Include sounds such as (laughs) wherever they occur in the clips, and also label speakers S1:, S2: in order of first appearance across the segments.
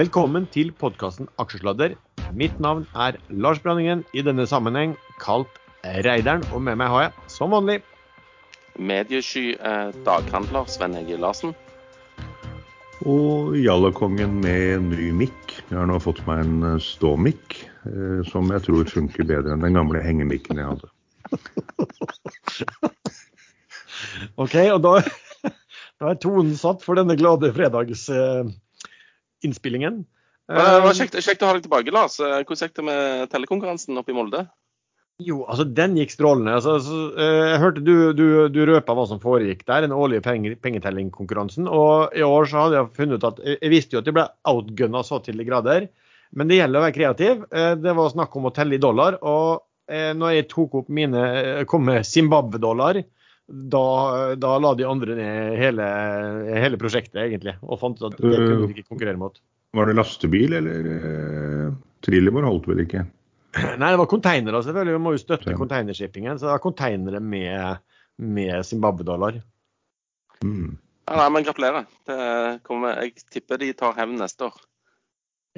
S1: Velkommen til podkasten Aksjesladder. Mitt navn er Lars Branningen, i denne sammenheng kalt Reideren. Og med meg har jeg, som vanlig,
S2: Mediesky eh, daghandler Sven Egil Larsen.
S3: Og Jallekongen med ny mikk. Jeg har nå fått meg en eh, ståmikk, eh, som jeg tror funker bedre enn den gamle hengemikken jeg hadde. (laughs)
S1: OK, og da, (laughs) da er tonen satt for denne glade fredagsinnspillingen.
S2: Men Det var kjekt, kjekt å ha deg tilbake, Lars. Eh, Hvordan gikk det med tellekonkurransen oppe i Molde?
S1: Jo, altså den gikk strålende. Altså, så, eh, jeg hørte du, du, du røpa hva som foregikk der, den årlige penge, pengetellingkonkurransen. Og i år så hadde jeg funnet ut at Jeg visste jo at jeg ble outgunna så til de grader. Men det gjelder å være kreativ. Eh, Det var snakk om å telle i dollar. Og eh, når jeg tok opp mine eh, kom med Zimbabwe-dollar, da, da la de andre ned hele, hele prosjektet, egentlig. Og fant ut at det kunne de ikke konkurrere mot.
S3: Var det lastebil, eller eh, Trillebår holdt vel ikke?
S1: Nei, det var containere, selvfølgelig. Vi må jo støtte
S3: Container.
S1: containershippingen. Så det var containere med, med Zimbabwe-dollar.
S3: Mm.
S2: Ja, nei, men Gratulerer. Det kommer, jeg tipper de tar hevn neste år.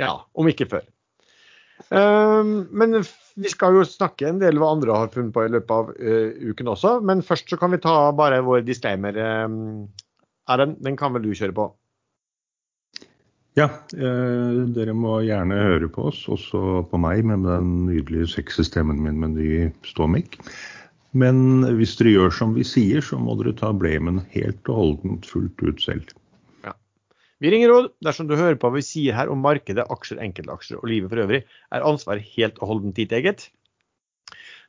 S1: Ja, om ikke før. Um, men vi skal jo snakke en del hva andre har funnet på i løpet av uh, uken også. Men først så kan vi ta bare vår disclaimer. Um, Erlend, den kan vel du kjøre på?
S3: Ja, eh, dere må gjerne høre på oss, også på meg med den nydelige sexy stemmen min med ny ståmikk. Men hvis dere gjør som vi sier, så må dere ta blemen helt og holdent fullt ut selv.
S1: Vi ringer råd. Dersom du hører på hva vi sier her om markedet, aksjer, enkeltaksjer og livet for øvrig, er ansvaret helt og holdent ditt eget.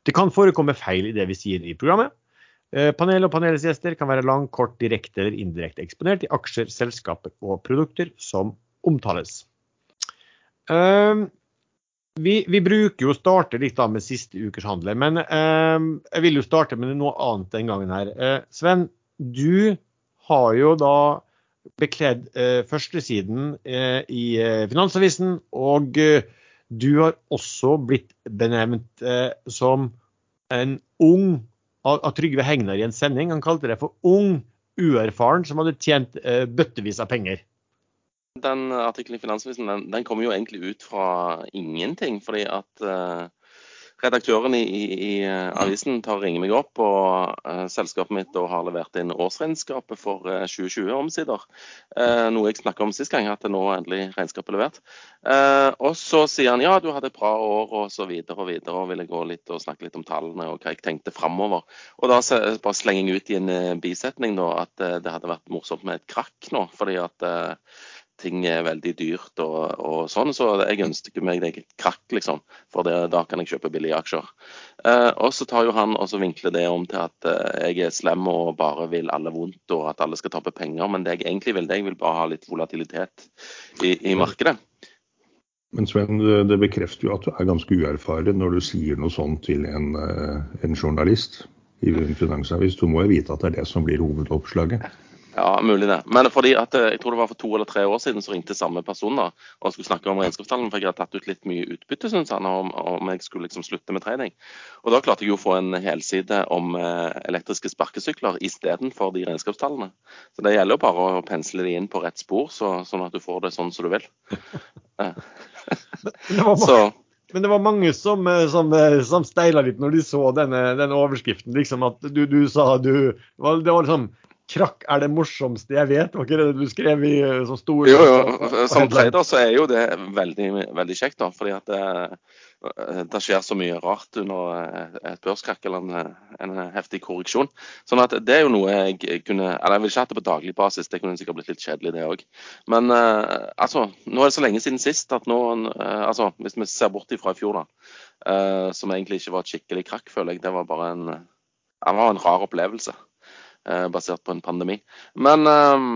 S1: Det kan forekomme feil i det vi sier i programmet. Panelet og panelets gjester kan være lang, kort, direkte eller indirekte eksponert i aksjer, selskaper og produkter som omtales. Ehm, vi, vi bruker jo å starte litt da med siste ukers handler, men ehm, jeg vil jo starte med noe annet den gangen her. Eh, Sven, du har jo da bekledd eh, førstesiden eh, i eh, Finansavisen, og du har også blitt benevnt som en ung av, Trygve Hegnar i en sending. Han kalte det for ung, uerfaren, som hadde tjent bøttevis av penger.
S2: Den artikkelen i Finansavisen den, den kommer jo egentlig ut fra ingenting. Fordi at redaktøren i, i, eh, avisen tar og ringer meg opp, og uh, selskapet mitt har levert inn årsregnskapet for uh, 2020 omsider. Uh, noe jeg snakka om sist gang, at nå er endelig regnskapet er levert. Eh, og så sier han ja, du hadde et bra år og så videre og videre, og ville gå litt og snakke litt om tallene og hva jeg tenkte framover. Og da bare slenger jeg ut i en eh, bisetning da, at eh, det hadde vært morsomt med et krakk nå. fordi at eh, ting er veldig dyrt og, og sånn, så jeg ønsker meg det et krakk, liksom. For det, da kan jeg kjøpe billige aksjer. Eh, og så tar jo han og så vinkler det om til at eh, jeg er slem og bare vil alle vondt, og at alle skal tape penger. Men det jeg egentlig vil, det jeg vil bare ha litt volatilitet i, i markedet.
S3: Men Sven, det- det bekrefter jo at du er ganske uerfaren når du sier noe sånt til en, eh, en journalist i en finansavis. Du må jo vite at det er det som blir hovedoppslaget.
S2: Ja, mulig det. Men fordi at eh, jeg tror det var for to eller tre år siden så ringte samme person da, og skulle snakke om regnskapstallene, for jeg hadde tatt ut litt mye utbytte, syns han, om, om jeg skulle liksom slutte med trening. Og da klarte jeg jo å få en helside om eh, elektriske sparkesykler istedenfor de regnskapstallene. Så det gjelder jo bare å pensle de inn på rett spor, så, sånn at du får det sånn som du vil. (laughs)
S1: Men det var,
S2: så
S1: men det var mange som, eh, som, som steila litt når de så denne, denne overskriften. liksom At du, du sa du Det var, det var liksom Krakk er det morsomste jeg vet. Var ikke det du skrev i eh, så stor
S2: Jo, jo. Som trader så er jo det veldig, veldig kjekt, da. Fordi at det, det skjer så mye rart under et børskrakk eller en, en heftig korreksjon. Sånn at det er jo noe jeg kunne Eller jeg vil ikke hatt det på daglig basis, det kunne sikkert blitt litt kjedelig, det òg. Men eh, altså, nå er det så lenge siden sist at nå eh, Altså, hvis vi ser bort ifra i fjor, da. eh, som egentlig ikke var et skikkelig krakk, føler jeg. Det var bare en Det var en rar opplevelse. Eh, basert på en pandemi. Men eh,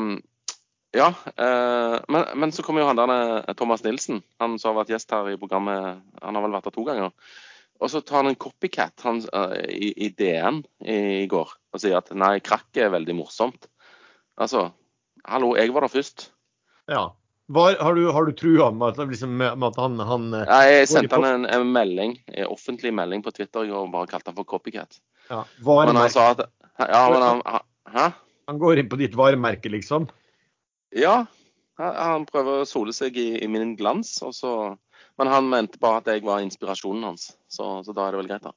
S2: ja, eh, men, men så kommer jo han der eh, Thomas Nilsen. Han som har vært gjest her i programmet. Han har vel vært her to ganger. Og så tar han en copycat han, i, i DN i, i går og sier at nei, krakk er veldig morsomt. Altså, hallo, jeg var der først.
S1: Ja. Var, har, du, har du trua med at, liksom, med at han, han
S2: Nei, jeg sendte han en, en melding, en offentlig melding på Twitter og bare kalte han for copycat.
S1: ja, var,
S2: Men han sa at Ja, men han Hæ?
S1: Han går inn på ditt varemerke, liksom?
S2: Ja. Han, prøver å sole seg i, i min glans, så, men han mente bare at jeg var inspirasjonen hans. Så, så da er det vel greit, da.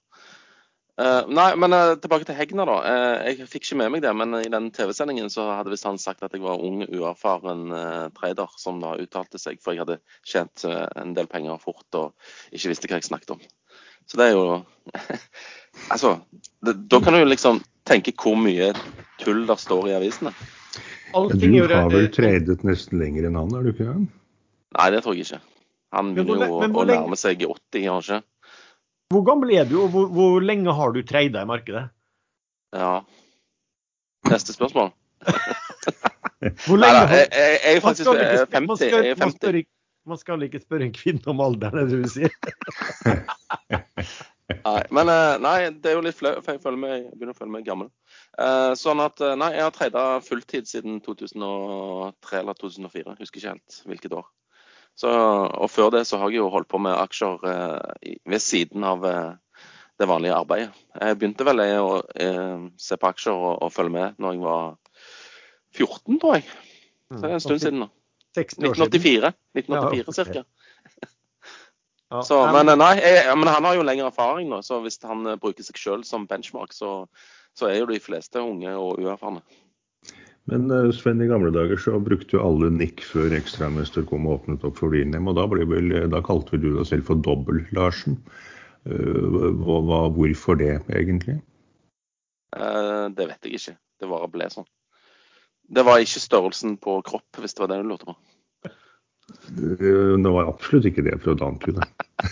S2: Uh, nei, men uh, tilbake til Hegnar, da. Uh, jeg fikk ikke med meg det, men i den TV-sendingen så hadde visst han sagt at jeg var ung, uerfaren trader som da uttalte seg, for jeg hadde tjent en del penger fort og ikke visste hva jeg snakket om. Så det er jo (laughs) Altså, det, da kan du jo liksom tenke hvor mye tull der står i avisene.
S1: Allting
S3: Du har vel
S1: re-
S3: tradet nesten lenger enn han, er du ikke det?
S2: Nei, det tror jeg ikke. Han begynner jo å nærme seg 80, kanskje. ikke?
S1: Hvor gammel er du, og hvor, hvor lenge har du trada i markedet?
S2: Ja. Neste spørsmål.
S1: Hvor lenge har
S2: jeg, jeg, jeg er
S1: Man
S2: faktisk
S1: skal ikke
S2: eh,
S1: sp- man
S2: 50.
S1: skal-
S2: Jeg er
S1: man
S2: 50.
S1: spør Man skal ikke spørre en kvinne om alderen, er det det du sier? (laughs)
S2: Nei, men eh, nei, det er jo litt flaut, for jeg, meg, jeg begynner å føle meg gammel. Eh, sånn at eh, Nei, jeg har trada fulltid siden 2003 eller 2004. Husker ikke helt hvilket år. Så, og før det så har jeg jo holdt på med aksjer eh, ved siden av eh, det vanlige arbeidet. Jeg begynte vel jeg, å se på aksjer og, og følge med når jeg var 14, tror jeg. Så det er en stund siden nå.
S1: 60
S2: 1984.
S1: Ja,
S2: 1984
S1: ok.
S2: cirka.
S1: Ja.
S2: Så, men, nei, jeg, men han har jo lengre erfaring nå, så hvis han eh, bruker seg sjøl som benchmark, så, så er jo de fleste unge og uerfarne.
S3: Men eh, Sven, i gamle dager så brukte jo alle nikk før ekstramester kom og åpnet opp for din hjem, og da, ble vel, da kalte vel du deg selv for Dobbel-Larsen. Eh, hvorfor det, egentlig?
S2: Eh, det vet jeg ikke. Det bare ble sånn. Det var ikke størrelsen på kropp, hvis det var det du lurte på.
S3: Eh, Det var absolutt ikke det, for å antyde.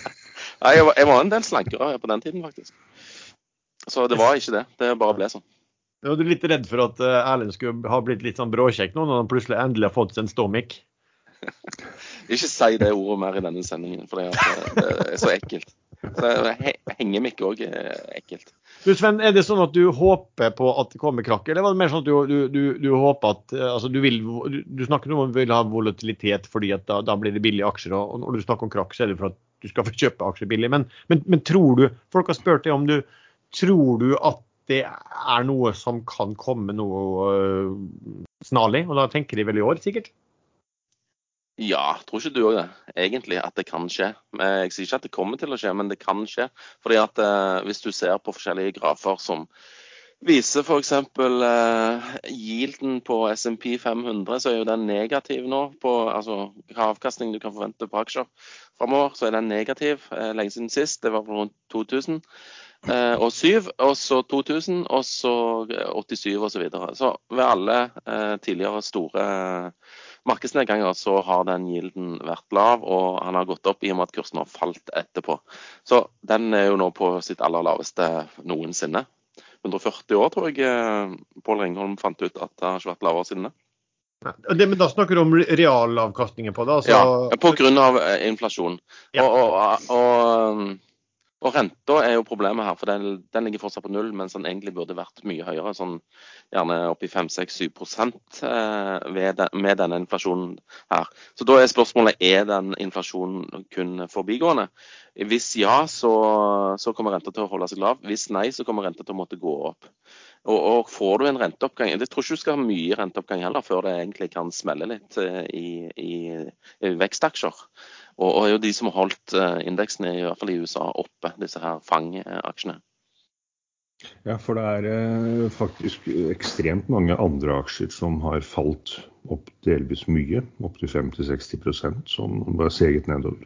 S3: (laughs)
S2: Nei, jeg var, jeg var en del slankere på den tiden, faktisk. Så det var ikke det. Det bare ble sånn.
S1: Er du litt redd for at eh, Erlend skulle ha blitt litt sånn bråkjekk nå, når han plutselig endelig har fått seg en stormic? (laughs)
S2: Ikke si det ordet mer i denne sendingen, for det er, det er så ekkelt. Så he- ikke òg er ekkelt.
S1: Du Sven, er det sånn at du håper på at det kommer krakk, eller var det mer sånn at du, du, du, du håper at eh, altså du vil du, snakker om at du vil ha volatilitet fordi at da, da blir det billige aksjer, og når du snakker om krakk, så er det for at du skal få kjøpe aksjer billig. Men, men, men tror du Folk har spurt deg om du tror du at det er noe som kan komme noe øh, snarlig, og da tenker de vel i år, sikkert?
S2: Ja, tror ikke du òg det? Egentlig at det kan skje. Jeg sier ikke at det kommer til å skje, men det kan skje. Fordi at eh, Hvis du ser på forskjellige grafer som viser f.eks. Eh, yielden på SMP 500, så er jo den negativ nå. på altså Hva avkastning du kan forvente på aksjer framover, så er den negativ. Eh, lenge siden sist. Det var på rundt 2000. Eh, og 7, og så 2000, og så eh, 87 osv. Så, videre. så ved alle eh, tidligere store eh, markedsnedganger så har den gilden vært lav, og han har gått opp i og med at kursen har falt etterpå. Så den er jo nå på sitt aller laveste noensinne. 140 år, tror jeg eh, Pål Ringholm fant ut at det har ikke vært lavere siden det.
S1: Det, men da snakker du om realavkastningen på det? Altså,
S2: Ja, av eh, inflasjon.
S1: Ja.
S2: Og, og, og, og renta er jo problemet her, for den, den ligger fortsatt på null, mens den egentlig burde vært mye høyere. sånn Gjerne opp i 5-6-7 ved med denne inflasjonen her. Så da er spørsmålet er den inflasjonen kun forbigående. Hvis ja, så, så kommer renta til å holde seg lav. Hvis nei, så kommer renta til å måtte gå opp. Og, og får du en renteoppgang Jeg tror ikke du skal ha mye renteoppgang heller før det egentlig kan smelle litt eh, i, i, i vekstaksjer. Og, og er jo de som har holdt eh, indeksene, i hvert fall i USA, oppe, disse her fangaksjene.
S3: Ja, for det er eh, faktisk ekstremt mange andre aksjer som har falt opp delvis mye, opptil 50-60% som bare seget nedover.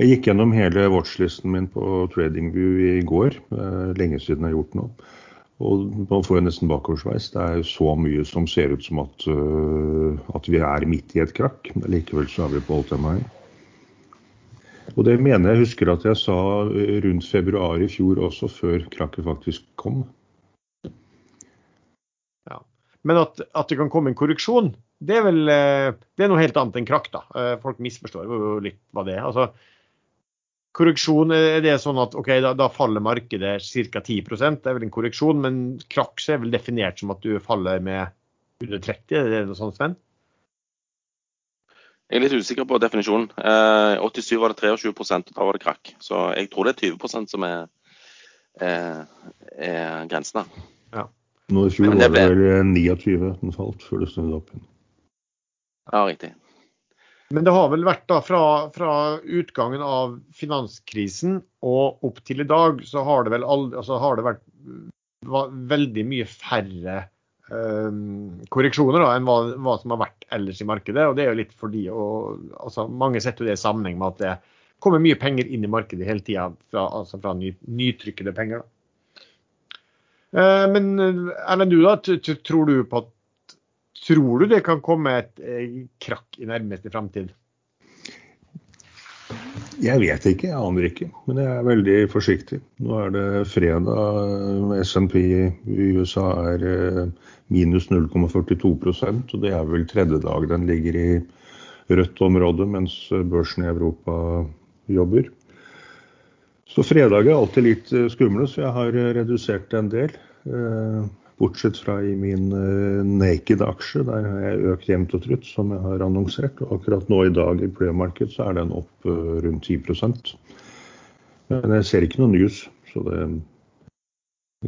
S3: Jeg gikk gjennom hele watchlisten min på TradingView i går, eh, lenge siden jeg har gjort noe. Og nå får jeg nesten bakoversveis. Det er så mye som ser ut som at, uh, at vi er midt i et krakk. Men likevel så er vi på all time high. Og det mener jeg husker at jeg sa eh, rundt februar i fjor også, før krakket faktisk kom.
S1: Men at, at det kan komme en korreksjon, det er vel eh, det er noe helt annet enn krakk. da. Eh, Folk misforstår jo litt hva det er. Altså, korreksjon er det sånn at ok, da, da faller markedet ca. 10% det er vel en korreksjon, men krakk er vel definert som at du faller med under 30, er det noe sånt, Sven?
S2: Jeg er litt usikker på definisjonen. Eh, 87 var det 23 og da var det krakk. Så jeg tror det er 20% som er, er, er grensen Ja.
S3: Nå I fjor var
S2: det
S3: vel 29 den falt før det snudde opp igjen.
S2: Ja, riktig.
S1: Men det har vel vært da fra, fra, utgangen av finanskrisen og opp til i dag, så har det vel aldri, altså har det vært veldig mye færre korreksjoner da, enn hva, hva, som har vært ellers i markedet. og det er jo litt fordi, og, altså, Mange setter det i sammenheng med at det kommer mye penger inn i markedet hele tida fra, altså fra ny, nytrykkede penger. Uh, men Erlend, du da, tror du på at Tror du det kan komme et eh, krakk i nærmeste framtid?
S3: Jeg vet ikke, jeg aner ikke. Men jeg er veldig forsiktig. Nå er det fredag. SMP i USA er eh, minus 0,42% og det er vel tredje dag den ligger i rødt område, mens børsen i Europa jobber. Så fredag er alltid litt eh, skumle, så jeg har redusert en del. Bortsett fra i min Naked-aksje, der har jeg økt jevnt og trutt, som jeg har annonsert. Og akkurat nå i dag i pre-market så er den opp rundt 10% Men jeg ser ikke noe news, så det er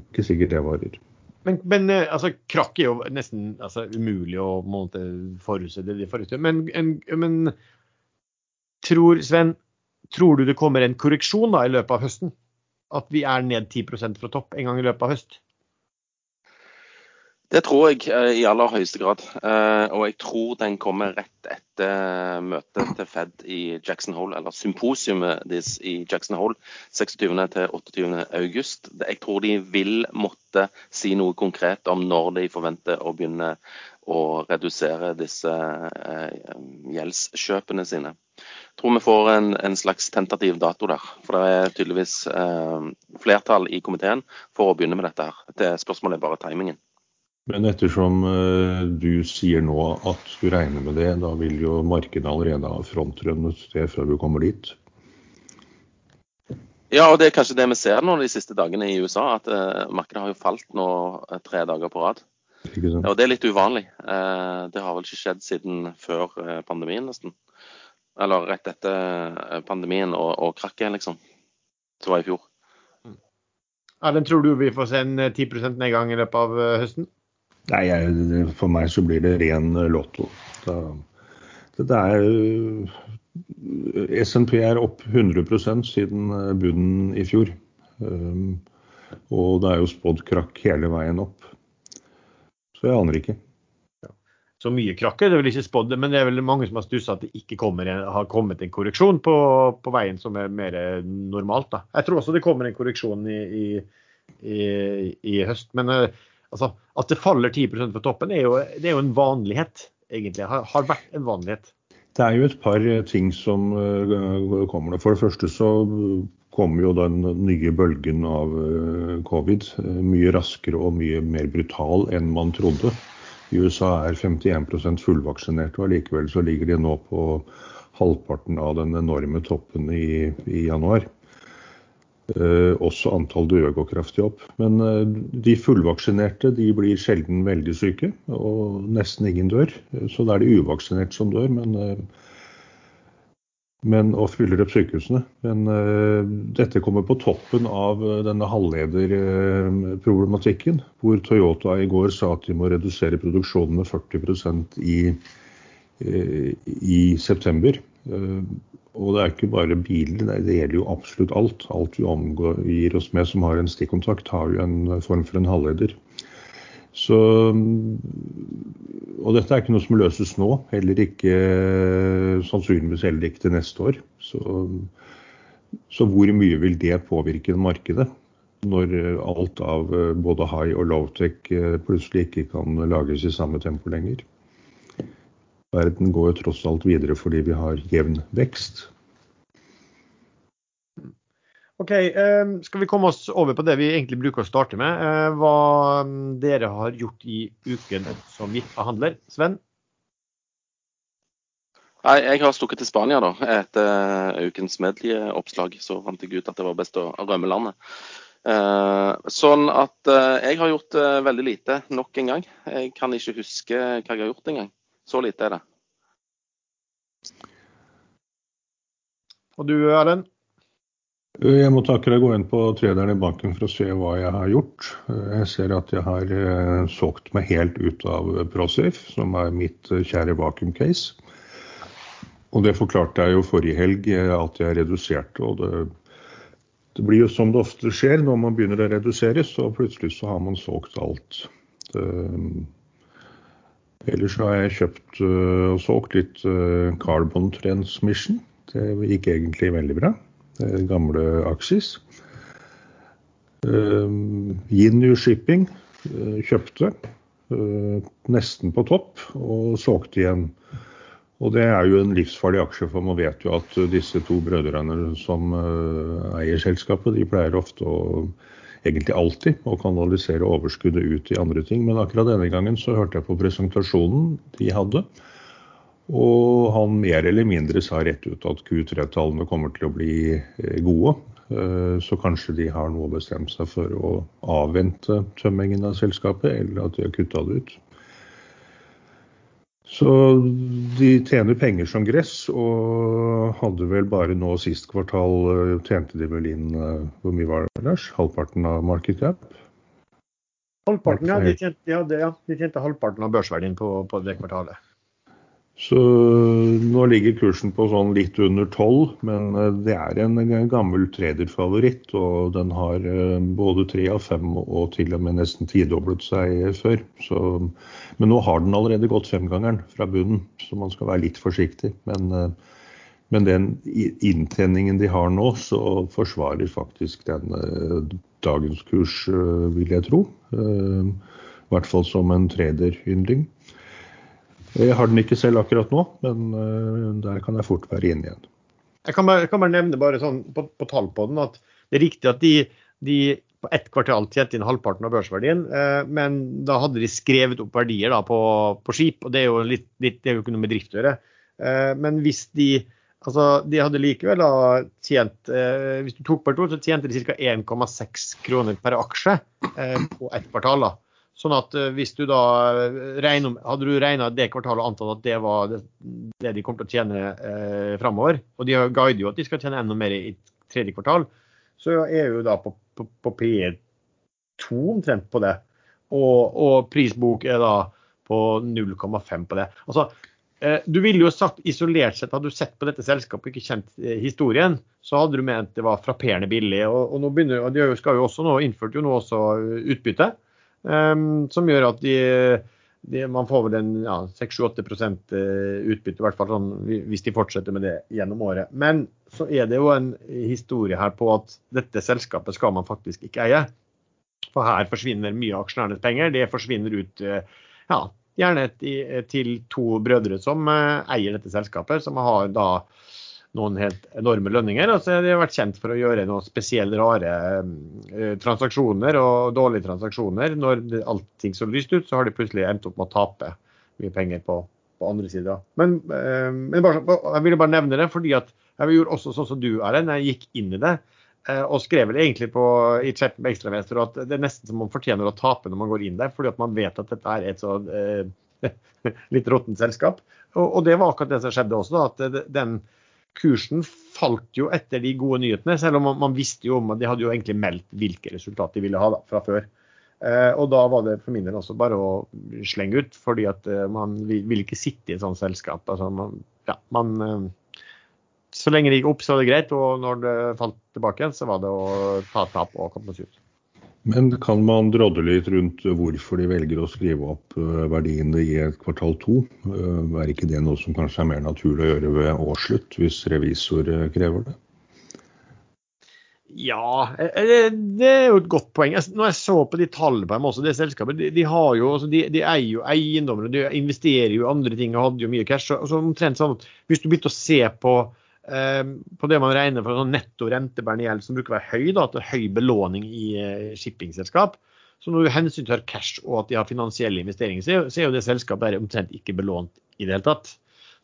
S3: ikke sikkert det varer.
S1: Men, men eh, altså, krakk er jo nesten altså, umulig å forutse. det forutse. Men, en, men tror, Sven, tror du det kommer en korreksjon da, i løpet av høsten? At vi er ned 10% fra topp en gang i løpet av høst?
S2: Det tror jeg eh, i aller høyeste grad. Eh, og jeg tror den kommer rett etter møtet til Fed i Jackson Hole, eller symposiumet deres i Jackson Hole 26. til 28. august. Jeg tror de vil måtte si noe konkret om når de forventer å begynne å redusere disse eh, gjeldskjøpene sine. Jeg tror vi får en, en, slags tentativ dato der. For det er tydeligvis eh, flertall i komiteen for å begynne med dette her. Det spørsmålet er bare timingen.
S3: Men ettersom eh, du sier nå at du regner med det, da vil jo markedet allerede ha frontrunnet det før du kommer dit?
S2: Ja, og det er kanskje det vi ser nå de siste dagene i USA. At uh, markedet har jo falt nå uh, tre dager på rad. Og det er litt uvanlig. Det har vel ikke skjedd siden før pandemien, nesten. Eller rett etter pandemien og, og krakket, liksom. Som var i fjor.
S1: Erlend, tror du vi får se en 10% nedgang i løpet av høsten?
S3: Nei, jeg, For meg så blir det ren lotto. Da, det er SNP er opp 100 siden eh, bunnen i fjor. Um, og det er jo spådd krakk hele veien opp. Så jeg aner ikke.
S1: Ja. Så mye krakk er det vel ikke spådd, men det er vel mange som har stussa at det ikke kommer, har kommet en korreksjon på, på, veien som er mer normalt. Da. Jeg tror også det kommer en korreksjon i, i, i, i høst. men uh, altså, At det faller 10% fra toppen, er jo, det er jo en vanlighet, egentlig. Har, har vært en vanlighet.
S3: Det er jo et par ting som uh, kommer. For det første så kommer jo den nye bølgen av uh, covid mye raskere og mye mer brutal enn man trodde. I USA er 51% fullvaksinerte, og allikevel så ligger de nå på halvparten av den enorme toppen i, i januar. Eh, også antall døde går kraftig opp. Men eh, de fullvaksinerte de blir sjelden veldig syke, og nesten ingen dør. Så da er det uvaksinerte som dør, men, eh, men, og fyller opp sykehusene. Men dette kommer på toppen av denne halvlederproblematikken, hvor Toyota i går sa at de må redusere produksjonen med 40% i, i september. Og det er ikke bare biler, det gjelder jo absolutt alt. Alt vi omgir oss med som har en stikkontakt, har jo en form for en halvleder. Så, og dette er ikke noe som løses nå, heller ikke sannsynligvis heller ikke til neste år. Så, så hvor mye vil det påvirke markedet? Når alt av både high og low-tech plutselig ikke kan lages i samme tempo lenger. Verden går jo tross alt videre fordi vi har jevn vekst.
S1: Ok, ehm, Skal vi komme oss over på det vi egentlig bruker å starte med? Eh, hva mm, dere har gjort i uken som gikk av handler. Sven?
S2: Nei, Jeg har stukket til Spania da, etter eh, ukens medieoppslag. Så fant jeg ut at det var best å rømme landet. Sånn at jeg har gjort veldig lite nok en gang. Jeg kan ikke huske hva jeg har gjort engang. Så lite er det.
S1: Og du Erlend?
S3: Jeg må takke deg gå inn på trederen i banken for å se hva jeg har gjort. Jeg ser at jeg har eh, solgt meg helt ut av ProSafe, som er mitt eh, kjære vakuum case. Og det forklarte jeg jo forrige helg, at jeg reduserte. og det, det blir jo som det ofte skjer når man begynner å redusere, så plutselig så har man solgt alt. Ellers har jeg kjøpt og solgt litt Carbon Transmission. Det gikk egentlig veldig bra. Det er gamle Axis. Ginnu Shipping kjøpte nesten på topp og solgte igjen. Og det er jo en livsfarlig aksje, for man vet jo at disse to brødrene som eier selskapet, de pleier ofte å egentlig alltid å kanalisere overskuddet ut i andre ting. Men akkurat denne gangen så hørte jeg på presentasjonen de hadde. Og han mer eller mindre sa rett ut at Q3-tallene kommer til å bli gode. Eh, så kanskje de har noe bestemt seg for å avvente tømmingen av selskapet, eller at de har kutta det ut. Så de tjener penger som gress, og hadde vel bare nå sist kvartal eh, tjente de vel inn eh, Hvor mye var det, Lars? Halvparten av market cap?
S1: Halvparten, ja. De tjente, ja, det, ja. De tjente halvparten av børsverdien på, på det kvartalet.
S3: Så nå ligger kursen på sånn litt under 12, men eh, det er en gammel traderfavoritt. Og den har eh, både tre av fem og til og med nesten tidoblet seg før. Så, men nå har den allerede gått femgangeren fra bunnen, så man skal være litt forsiktig. Men, eh, men den inntjeningen de har nå, så forsvarer faktisk den dagens kurs, vil jeg tro. I hvert fall som en traderyndling. Jeg har den ikke selv akkurat nå, men eh, der kan jeg fort være inne igjen.
S1: Jeg kan bare, jeg kan bare nevne bare sånn på, på, tall på den at det er riktig at de, de på ett kvartal tjente inn halvparten av børsverdien, eh, men da hadde de skrevet opp verdier da, på, på, skip, og det er jo, litt, litt, det er jo ikke noe med drift å gjøre. Eh, men hvis de altså de hadde likevel da tjent eh, Hvis du tok bort to, så tjente de ca. 1,6 kroner per aksje eh, på ett kvartal. da. Sånn at eh, hvis du da eh, regner, Hadde du regna det kvartalet og antatt at det var det, de kommer til å tjene eh, framover, og de guider jo at de skal tjene enda mer i tredje kvartal, så er jo da på, på, på P2 omtrent på det. Og, og prisbok er da på 0,5 på det. Altså, eh, du ville jo sagt isolert sett, hadde du sett på dette selskapet og ikke kjent historien, så hadde du ment det var frapperende billig. Og, og nå begynner, og de skal jo også nå, innført jo nå også utbytte. Um, som gjør at de, de, man får vel en ja, 6-8 eh, utbytte, i hvert fall sånn, hvis de fortsetter med det gjennom året. Men så er det jo en historie her på at dette selskapet skal man faktisk ikke eie. For her forsvinner mye av aksjonærenes penger. Det forsvinner ut eh, ja, gjerne til to brødre som eh, eier dette selskapet, som har da noen helt enorme lønninger. Altså, de har vært kjent for å gjøre noen spesielt rare eh, transaksjoner og dårlige transaksjoner. Når allting så lyst ut, så har de plutselig endt opp med å tape mye penger på, på andre sider. Men, eh, men bare, jeg ville bare nevne det fordi at jeg gjorde også sånn som du, Erlend. Jeg gikk inn i det eh, og skrev vel egentlig på, i chatten med ekstrainvestor at det er nesten som man fortjener å tape når man går inn der, fordi at man vet at dette er et så eh, (laughs) litt råttent selskap. Og, og, det var akkurat det som skjedde også. da, at den kursen falt jo etter de gode nyhetene, selv om man, man visste jo om at de hadde jo egentlig meldt hvilke resultat de ville ha da, fra før. Eh, og da var det for min del også bare å slenge ut, fordi at eh, man vil, ikke sitte i et sånt selskap. Altså, man, ja, man, eh, så lenge det gikk opp, så var det greit, og når det falt tilbake igjen, så var det å ta tap og komme seg ut.
S3: Men kan man drodle litt rundt hvorfor de velger å skrive opp eh, verdiene i et kvartal to? Eh, er ikke det noe som kanskje er mer naturlig å gjøre ved årsslutt, hvis revisor eh, krever det?
S1: Ja, det er jo et godt poeng. Når jeg så på de tallene på dem også, det selskapet, de, de, har jo, altså, de, de eier jo eiendommer, de investerer jo i andre ting og hadde jo mye cash. Så, så omtrent sånn at Hvis du begynte å se på på det man regner for sånn netto rentebærende gjeld, som bruker å være høy, da, til høy belåning i eh, shippingselskap. Så når du hensyntar cash og at de har finansielle investeringer, så er jo det selskapet der omtrent ikke belånt i det hele tatt.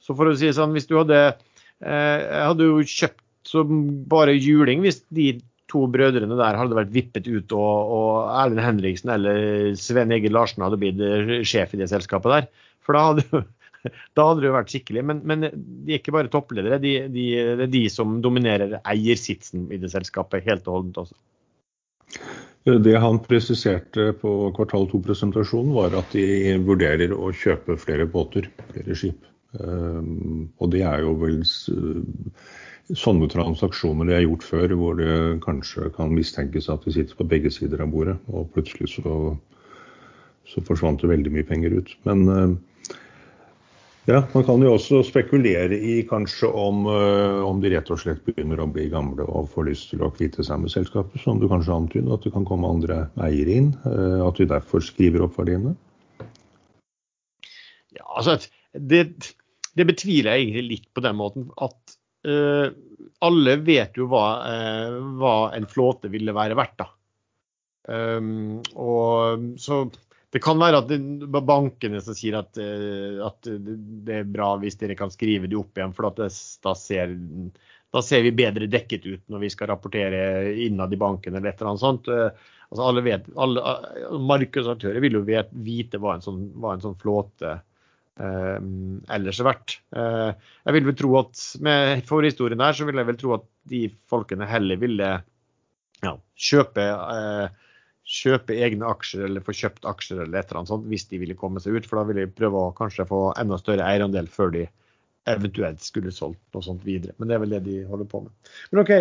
S1: Så for å si sånn, hvis du hadde eh, hadde jo kjøpt som bare juling hvis de to brødrene der hadde vært vippet ut og, og Erlend Henriksen eller Sven Egil Larsen hadde blitt sjef i det selskapet der. For da hadde (laughs) da hadde det jo vært skikkelig. Men, men, de er ikke bare toppledere, de, de, det er de som dominerer eiersitsen i det selskapet helt og holdent også.
S3: Det han presiserte på kvartal to-presentasjonen, var at de vurderer å kjøpe flere båter, flere skip. Og det er jo vel sånne transaksjoner de har gjort før, hvor det kanskje kan mistenkes at de sitter på begge sider av bordet, og plutselig så, så forsvant det veldig mye penger ut. Men eh, ja, man kan jo også spekulere i kanskje om, eh, om de rett og slett begynner å bli gamle og får lyst til å kvitte seg med selskapet, som du kanskje antyder, at det kan komme andre eiere inn. Eh, at du derfor skriver opp verdiene.
S1: Ja, altså det, det betviler jeg egentlig litt på den måten at Uh, alle vet jo hva, uh, hva, en flåte ville være verdt. da. Um, og så Det kan være at det bankene som sier at, uh, at, det er bra hvis dere kan skrive det opp igjen, for det, da, ser, da, ser, vi bedre dekket ut når vi skal rapportere innad i banken eller et eller annet sånt. altså alle vet, alle, Markedsaktører vil jo vite hva en sånn, hva en sånn flåte Eh, ellers er verdt. Eh, jeg vil vel tro at Med forhistorien her så vil jeg vel tro at de folkene heller ville ja, kjøpe, eh, kjøpe egne aksjer eller få kjøpt aksjer eller et eller annet sånt hvis de ville komme seg ut. For da ville de prøve å kanskje få enda større eierandel før de eventuelt skulle solgt noe sånt videre. Men det er vel det de holder på med. Men OK,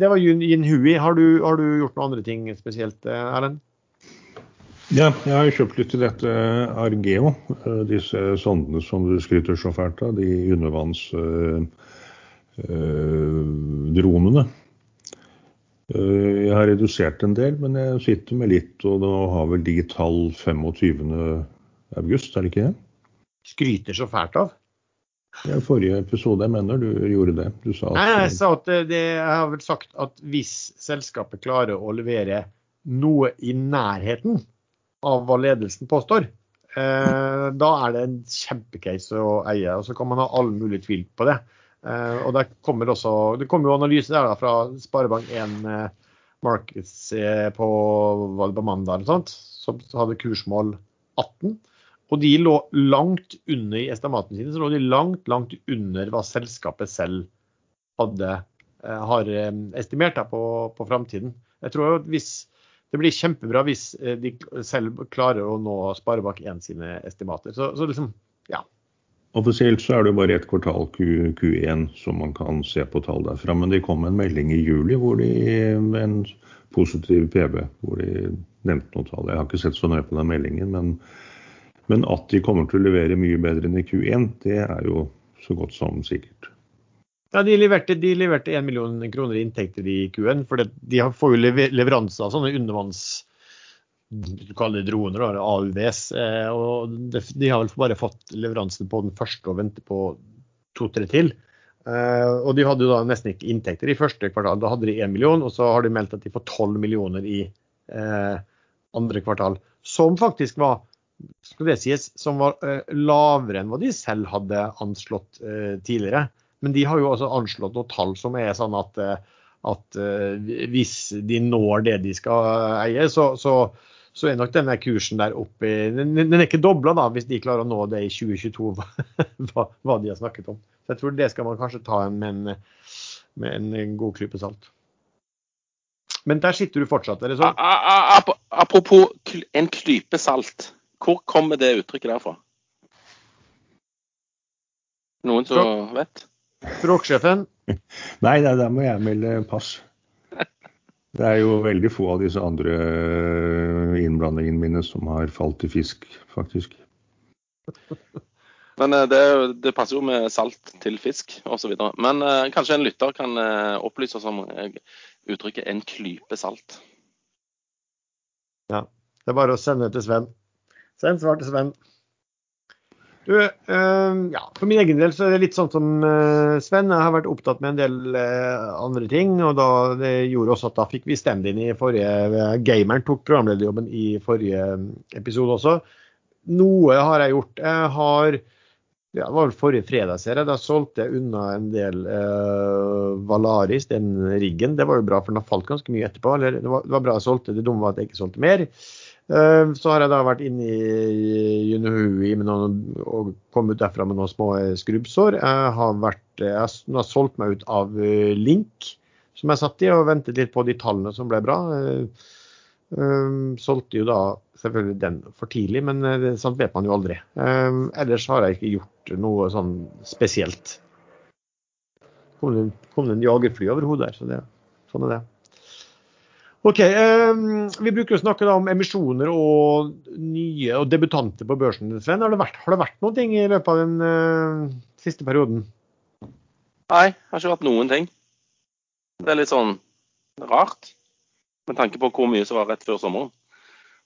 S1: det var Yin Hui. Har du, har du gjort noen andre ting spesielt, Erlend?
S3: Ja, jeg har kjøpt litt til dette Argeo. Eh, disse sondene som du skryter så fælt av. De undervannsdronene. Øh, eh, jeg har redusert en del, men jeg sitter med litt, og nå har vel de tall 25. august, er det ikke det?
S1: Skryter så fælt av?
S3: Ja, forrige episode, jeg mener du gjorde det. Du
S1: sa at, Nei, jeg sa at det, jeg har vel sagt at hvis selskapet klarer å levere noe i nærheten av hva ledelsen påstår, eh, da er det en kjempecase å eie. og Så kan man ha all mulig tvil på det. Eh, og der kommer også, Det kommer jo analyse der da, fra Sparebank1 eh, Markets på, var det på mandag eller sånt, som hadde kursmål 18. Og de lå langt under i estimatene sine, så lå de langt, langt under hva selskapet selv hadde, eh, har estimert da, på, på framtiden. Jeg tror at hvis det blir kjempebra hvis de selv klarer å nå Sparebank1 sine estimater. Så, så, liksom, ja.
S3: Offisielt så er det bare ett kvartal Q, Q1 som man kan se på tall derfra. Men det kom en melding i juli hvor de, med en positiv PB hvor de nevnte noen tall. Jeg har ikke sett så nøye på den meldingen, men, men at de kommer til å levere mye bedre enn i Q1, det er jo så godt som sikkert.
S1: Ja, De leverte, de leverte 1 million kroner i inntekter i Q1. For de får jo leveranser av sånne undervanns du kaller det droner, da, AUVs. Eh, og de har vel bare fått leveransen på den første og venter på to-tre til. Eh, og de hadde jo da nesten ikke inntekter i første kvartal. Da hadde de én million, og så har de meldt at de får 12 millioner i eh, andre kvartal. Som faktisk var skal det sies, som var lavere enn hva de selv hadde anslått tidligere. Men de har jo også anslått noen tall som er sånn at, at uh, hvis de når det de skal eie, så, så, så er nok denne kursen der oppe Den, den er ikke dobla hvis de klarer å nå det i 2022, (laughs) hva, hva, de har snakket om. Så jeg tror det skal man kanskje ta med en, med en god klype salt. Men der sitter du fortsatt, er det sånn?
S2: Apropos en klype salt. Hvor kommer det uttrykket derfra? Noen som vet?
S1: Språksjefen? (laughs)
S3: Nei, nei, der må jeg melde pass. Det er jo veldig få av disse andre eh, innblandingene mine som har falt i fisk, faktisk.
S2: Men eh, det, det, passer jo med salt til fisk osv. Men eh, kanskje en lytter kan eh, opplyse oss om uh, uttrykket 'en klype salt'.
S1: Ja. Det er bare å sende til Sven. Send svar til Sven. Du, uh, ja, For min egen del så er det litt sånn som uh, Sven. Jeg har vært opptatt med en del uh, andre ting. og da, Det gjorde også at da fikk vi stand-in i forrige Gameren tok programlederjobben i forrige episode også. Noe har jeg gjort. Jeg har ja, Det var vel forrige fredag, ser jeg. Da solgte jeg unna en del Valaris, den riggen. Det var jo bra, for den har falt ganske mye etterpå. Eller det var, det var bra jeg solgte, det dumme var at jeg ikke solgte mer. Eh, så har jeg da vært inne i Junuhui og kommet derfra med noen små skrubbsår. Jeg har, vært, jeg har solgt meg ut av eh, Link, som jeg satt i, og ventet litt på de tallene som ble bra. Eh, solgte jo da selvfølgelig den for tidlig, men eh, sånt vet man jo aldri. Eh, ellers har jeg ikke gjort noe sånn spesielt. Det, kom det en jagerfly over hodet her, så det, sånn er det. OK. Eh, vi bruker å snakke om emisjoner og nye og debutanter på børsen. Sven, har det vært, har det vært noen ting i løpet av den eh, siste perioden?
S2: Nei, det har ikke vært noen ting. Det er litt sånn rart, med tanke på hvor mye som var rett før sommeren.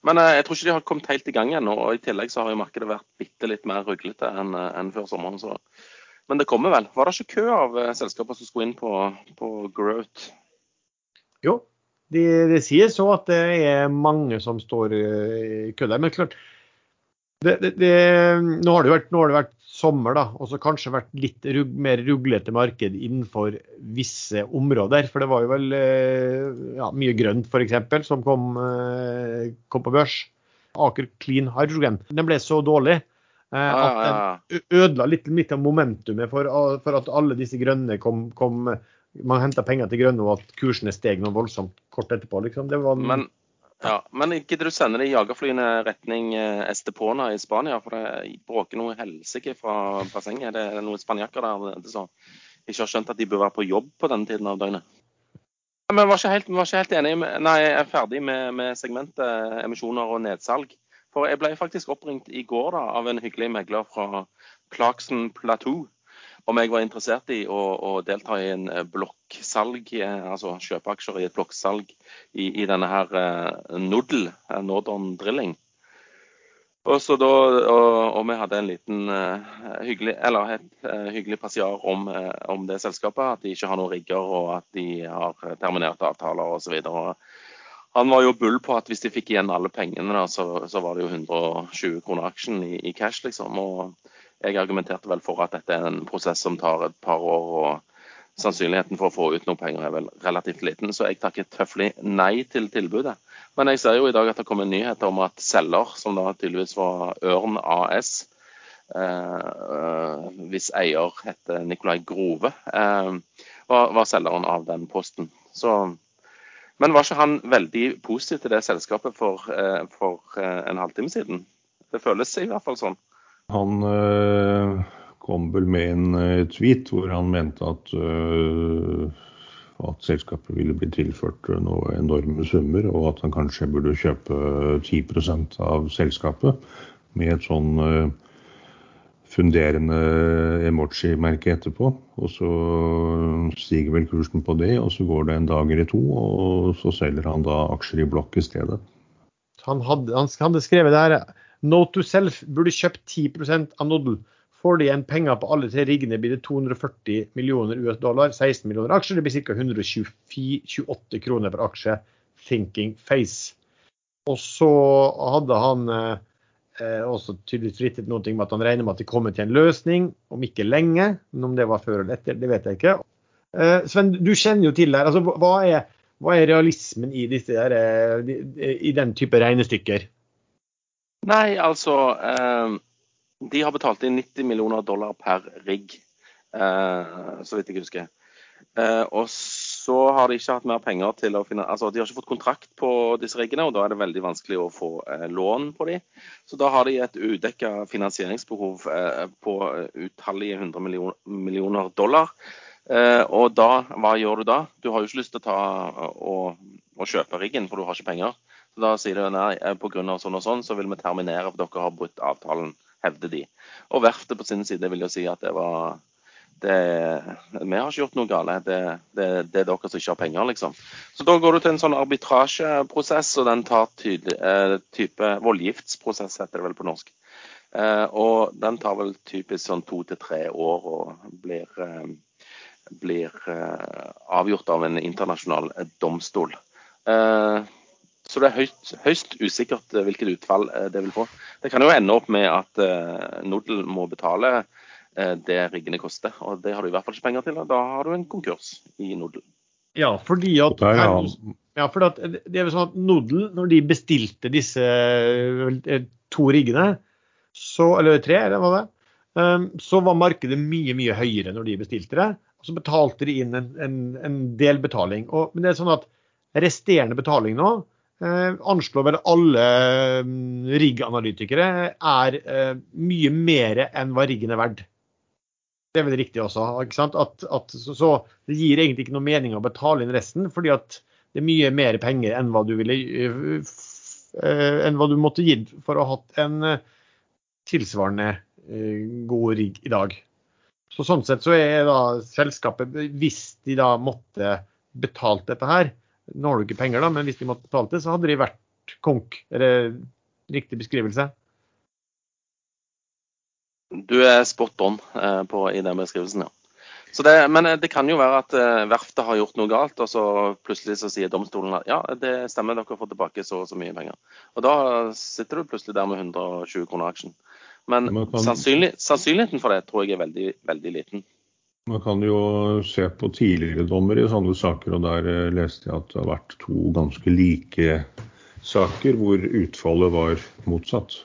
S2: Men eh, jeg tror ikke de har kommet helt i gang ennå. Og i tillegg så har jo markedet vært bitte litt mer ruglete enn eh, enn før sommeren. Så. Men det kommer vel. Var det ikke kø av eh, selskaper som skulle inn på, på Growth?
S1: Jo, det de sier så at det er mange som står eh, i kø der. Men klart, det, det, det, nå, har det vært, nå har det vært sommer, da, og så kanskje vært litt rug, mer ruglete marked innenfor visse områder. For det var jo vel eh, ja, mye grønt f.eks. som kom, eh, kom, på børs. Aker Clean Hydrogen. Den ble så dårlig eh, at den ødela litt, litt av momentumet for, for, at alle disse grønne kom, kom Man henta penger til grønne, og at kursene steg noe voldsomt kort etterpå. Liksom. Var
S2: Men ja, Men gidder du sende de jagerflyene retning eh, Estepona i Spania? For det bråker noe helsike fra bassenget. Det er noen spanjakker der som ikke har skjønt at de bør være på jobb på denne tiden av døgnet. Men var ikke helt, var ikke helt enig med, Nei, jeg er ferdig med, med segmentet emisjoner og nedsalg. For jeg ble faktisk oppringt i går da, av en hyggelig megler fra Clarkson Plateau om jeg var interessert i å, å delta i en eh, blokksalg, eh, altså kjøpe aksjer i et blokksalg i, i, denne her Nodl, Nodel, Northern Drilling. Og, så da, og, og vi hadde en liten uh, hyggelig, eller et uh, hyggelig passiar om, uh, om, det selskapet. At de ikke har noen rigger, og at de har terminerte avtaler osv. Han var jo bull på at hvis de fikk igjen alle pengene, da, så, så, var det jo 120 kroner aksjen i, i cash, liksom. Og jeg argumenterte vel for at dette er en prosess som tar et par år, og sannsynligheten for å få ut noe penger er vel relativt liten. Så jeg takker tøffelig nei til tilbudet. Men jeg ser jo i dag at det kommer nyheter om at selger, som da tydeligvis var Ørn AS, eh, hvis eier heter Nikolai Grove, eh, var, var, selgeren av den posten. Så, men var ikke han veldig positiv til det selskapet for, eh, for eh, en halvtime siden? Det føles i hvert fall sånn.
S3: Han øh, kom vel med en øh, tweet hvor han mente at, øh, at selskapet ville bli tilført noe enorme summer, og at han kanskje burde kjøpe 10% av selskapet med et sånn funderende emoji-merke etterpå. Og så stiger vel kursen på det, og så går det en dag eller to, og så selger han da aksjer i blokk i stedet.
S1: Han hadde, han hadde skrevet der Note to self burde kjøpt 10 av Noddle. Får de igjen penger på alle tre riggene, blir det 240 millioner US dollar, 16 millioner aksjer. Det blir ca. 128 kroner per aksje. Thinking Face. Og så hadde han eh, også tydeligvis frittet noe med at han regner med at de kommer til en løsning om ikke lenge. Men om det var før eller etter, det vet jeg ikke. Eh, Sven, du kjenner jo til det her. Altså, hva, er, hva er realismen i, disse der, eh, i den type regnestykker?
S2: Nei, altså eh, De har betalt inn 90 millioner dollar per rigg, eh, så vidt jeg husker. Eh, og så har de ikke hatt mer penger til å finne Altså, de har ikke fått kontrakt på disse riggene, og da er det veldig vanskelig å få eh, lån på dem. Så da har de et udekka finansieringsbehov eh, på utallige hundre millioner, millioner dollar. Eh, og da, hva gjør du da? Du har jo ikke lyst til å ta og, og kjøpe riggen, for du har ikke penger. Så Da sier de nei, eh, pga. sånn og sånn, så vil vi terminere for dere har brutt avtalen, hevder de. Og verftet på sin side vil jo si at det var det, Vi har ikke gjort noe galt, det, det, det, er dere som ikke har penger, liksom. Så da går du til en sånn arbitrasjeprosess, og den tar tydelig, eh, type voldgiftsprosess, heter det vel på norsk. Eh, og den tar vel typisk sånn to til tre år og blir, blir avgjort av en internasjonal domstol. Eh, så det er høyst, høyst, usikkert eh, hvilket utfall eh, det vil få. Det kan jo ende opp med at uh, Nodel må betale uh, det riggene koster. Og det har du i hvert fall ikke penger til. og Da har du en konkurs i Nodel.
S1: Ja, fordi at, ja, for at det er sånn at Nodel, når de bestilte disse to riggene, så, eller tre, eller hva det um, så var markedet mye, mye høyere når de bestilte det. Og så betalte de inn en, en, en delbetaling. Og, men det er sånn at resterende betaling nå eh, anslår vel alle mm, rigg-analytikere er eh, mye mer enn hva riggen er verdt. Det er vel riktig også. ikke sant? At, at, så, så, det gir egentlig ikke noe mening å betale inn resten, fordi at det er mye mer penger enn hva du ville eh, enn hva du måtte gitt for å ha hatt en eh, tilsvarende eh, god rigg i dag. Så Sånn sett så er da selskapet, hvis de da måtte betalt dette her, nå har du ikke penger, da, men hvis de måtte betale det, så hadde de vært konk. Er det riktig beskrivelse?
S2: Du er spot on eh, på, i den beskrivelsen, ja. Det, men eh, det kan jo være at eh, verftet har gjort noe galt, og så plutselig så sier domstolen at ja, det stemmer, dere får tilbake så og så mye penger. Og da sitter du plutselig der med 120 kroner aksjen. Men sannsynlig, sannsynligheten for det tror jeg er veldig, veldig liten.
S3: Man kan jo se på tidligere dommer i sånne saker, og der eh, leste jeg at det har vært to ganske like saker hvor utfallet var motsatt.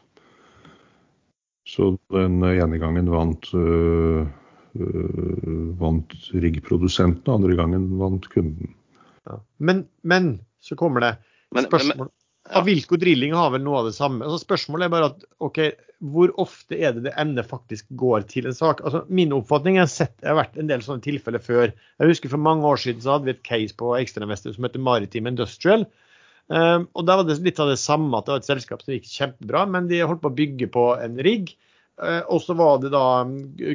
S3: Så den ene gangen vant, øh, vant riggprodusenten, andre gangen vant kunden.
S1: Ja. Men, men, så kommer det spørsmål. Ja. Avilko Drilling har vel noe av det samme. Altså spørsmålet er bare at OK, hvor ofte er det det emnet faktisk går til en sak? Altså Min oppfatning er sett, det har vært en del sånne tilfeller før. Jeg husker For mange år siden så hadde vi et case på ekstrainvestor som heter Maritime Industrial. Um, og Der var det litt av det samme, at det var et selskap som gikk kjempebra, men de holdt på å bygge på en rigg. Uh, og så var det da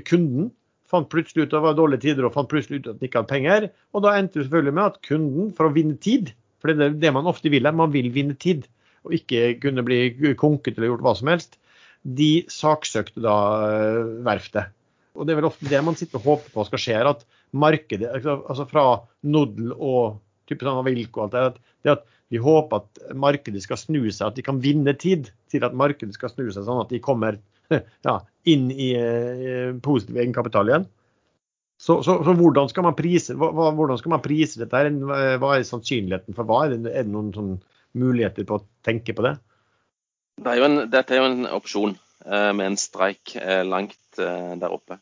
S1: kunden fant plutselig ut at det var dårlige tider og fant plutselig ut at de ikke hadde penger. Og da endte det selvfølgelig med at kunden, for å vinne tid, for det er det man ofte vil, er man vil vinne tid og ikke kunne bli konket eller gjort hva som helst, de saksøkte da uh, verftet. Og Det er vel ofte det man sitter og håper på skal skje, at markedet, altså, altså fra Nodel og type sånn Avilco og alt det, det at vi håper at markedet skal snu seg, at de kan vinne tid til at markedet skal snu seg, sånn at de kommer (laughs) ja, inn i uh, positiv egenkapital igjen. Så, så, så, hvordan, skal man prise, hvordan skal man prise dette? her? Hva er sannsynligheten for hva? Er det, er det noen sånn muligheter på å tenke på det?
S2: Det er en, dette er jo en opsjon eh, med en streik eh, langt eh, der oppe.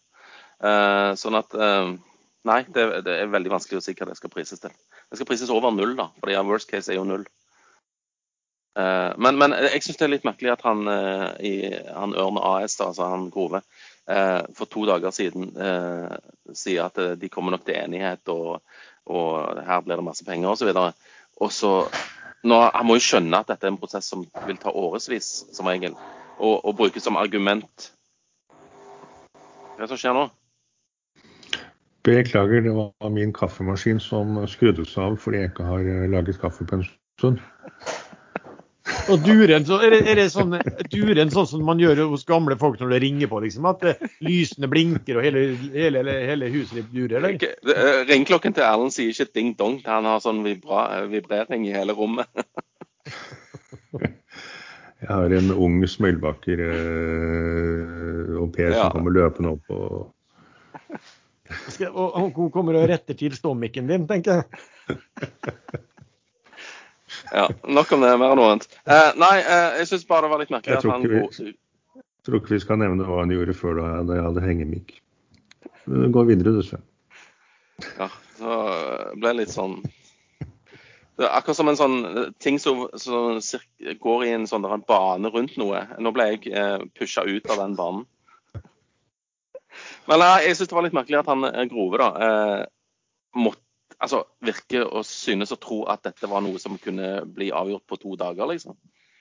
S2: Sånn at Nei, det, det, er veldig vanskelig å si hva det skal prises til. Det skal prises over null, da, fordi worst case er jo null. Men, men, jeg syns det er litt merkelig at han, i, han Ørn AS, da, altså han Grove, for to dager siden sier at de kommer nok til enighet, og, og her blir det masse penger osv. Og så nå, Han må jo skjønne at dette er en prosess som vil ta årevis, som regel, og, og brukes som argument. Hva er det som skjer nå?
S3: Beklager, det var min kaffemaskin som skrudde seg av fordi jeg ikke har eh, laget kaffe på en stund.
S1: Og duren, så er det, er det sånn, duren sånn som man gjør hos gamle folk når det ringer på? liksom, At eh, lysene blinker og hele, hele, hele huset ditt durer? eller?
S2: Eh, ringklokken til Erlend sier ikke ding-dong, han har sånn vibra, vibrering i hele rommet. (laughs)
S3: Jeg har en ung smellbakker eh, og Per som kommer løpende opp og
S1: Og hun kommer og retter til ståmikken din, tenker jeg. (laughs)
S2: Ja, nok om det. Mer enn noe annet. Eh, nei, eh, jeg syns bare det var litt merkelig
S3: at han vi, Jeg tror ikke vi skal nevne hva han gjorde før da, da jeg hadde hengemikk. Gå videre, du, Sven.
S2: Ja, så ble det litt sånn det er akkurat som en sånn ting som, som går i en sånn en bane rundt noe. Nå ble jeg eh, pusha ut av den banen. Men nei, jeg syns det var litt merkelig at han eh, Grove da, eh, måtte altså, virker og synes å tro at dette var noe som kunne bli avgjort på to dager, liksom.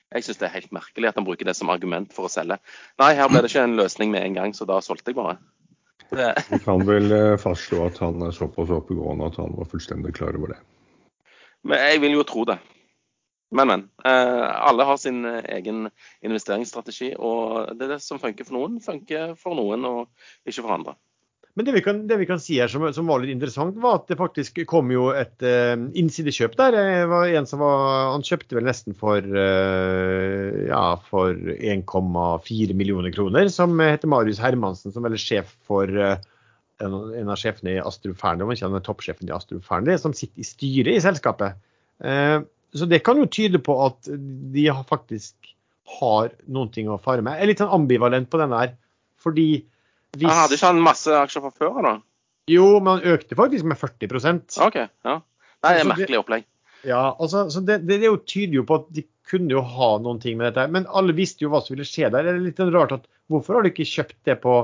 S2: Jeg syns det er helt merkelig at han bruker det som argument for å selge. Nei, her ble det ikke en løsning med en gang, så da solgte jeg bare.
S3: Vi kan vel eh, fastslå at han er såpass oppegående at han var fullstendig klar over det.
S2: Men jeg vil jo tro det. Men, men. Eh, alle har sin eh, egen investeringsstrategi, og det er det som funker for noen, funker for noen og ikke for andre.
S1: Men det vi, kan, det vi kan, si her som, som, var litt interessant, var at det faktisk kom jo et uh, innsidekjøp der. Det var en som var, Han kjøpte vel nesten for, uh, ja, for 1,4 millioner kroner, som heter Marius Hermansen, som vel er sjef for uh, en, en, av sjefene i Astrup Fearnley, om ikke han er toppsjefen i Astrup Fearnley, som sitter i styret i selskapet. så det kan jo tyde på at de faktisk har noen ting å fare med. Jeg er litt sånn ambivalent på denne her, fordi
S2: hvis... Han hadde ikke han masse aksjer fra før? da?
S1: Jo, men han økte faktisk med 40%
S2: OK. ja. Nei, det er merkelig opplegg.
S1: Ja, altså, så det, det, det tyder jo på at de kunne jo ha noen ting med dette. Men alle visste jo hva som ville skje der. Det er litt rart at hvorfor har du ikke kjøpt det på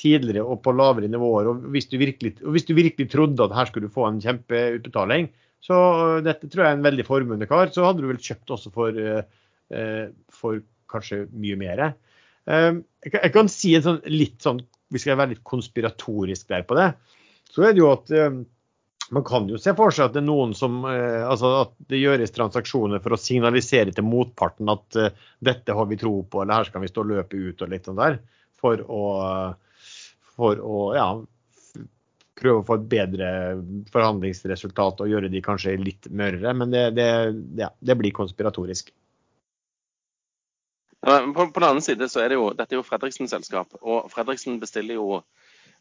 S1: tidligere og på lavere nivåer? Og hvis du virkelig, hvis du virkelig trodde at her skulle du få en kjempeutbetaling, så dette tror jeg er en veldig formuende kar, så hadde du vel kjøpt også for, uh, for kanskje mye mer. Um, jeg, kan si en sånn litt sånn, hvis jeg skal være litt konspiratorisk der på det, så er det jo at um, man kan jo se for seg at det er noen som eh, altså at det gjøres transaksjoner for å signalisere til motparten at uh, dette har vi tro på, eller her skal vi stå og løpe ut og litt sånn der. For å, for å ja, prøve å få et bedre forhandlingsresultat og gjøre de kanskje litt mørere. Men det, det, ja, det blir konspiratorisk.
S2: På, på, den annen side så er det jo, dette er jo Fredriksen-selskap, og Fredriksen bestiller jo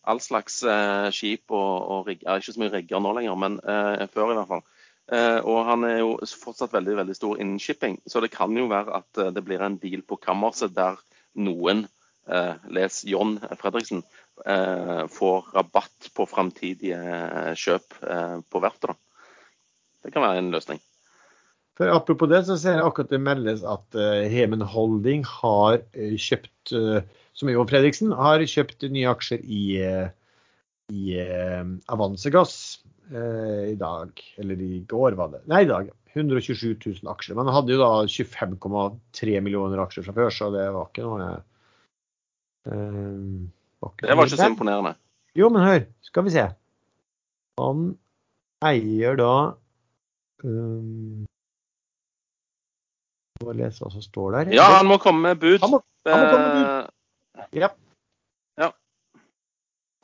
S2: all slags eh, skip og, og rigger. Ikke så mye rigger nå lenger, men eh, før i hvert fall. Eh, og han er jo fortsatt veldig veldig stor innen shipping, så det kan jo være at eh, det blir en deal på kammerset der noen, eh, les John Fredriksen, eh, får rabatt på framtidige kjøp på verftet. Det kan være en løsning.
S1: For Apropos det, så ser jeg akkurat det meldes at Hemen Holding har kjøpt som Ivo Fredriksen, har kjøpt nye aksjer i, i uh, Avansegass uh, i dag. Eller i går, var det. Nei, i dag. 127 000 aksjer. Men han hadde jo da 25,3 millioner aksjer fra før, så det var ikke noe
S2: uh, var ikke Det var ikke så imponerende.
S1: Jo, men hør, skal vi se. Han eier da um, må lese hva som står der.
S2: Ja, han må komme med bud.
S1: Han må, han må komme med bud. Ja.
S2: ja.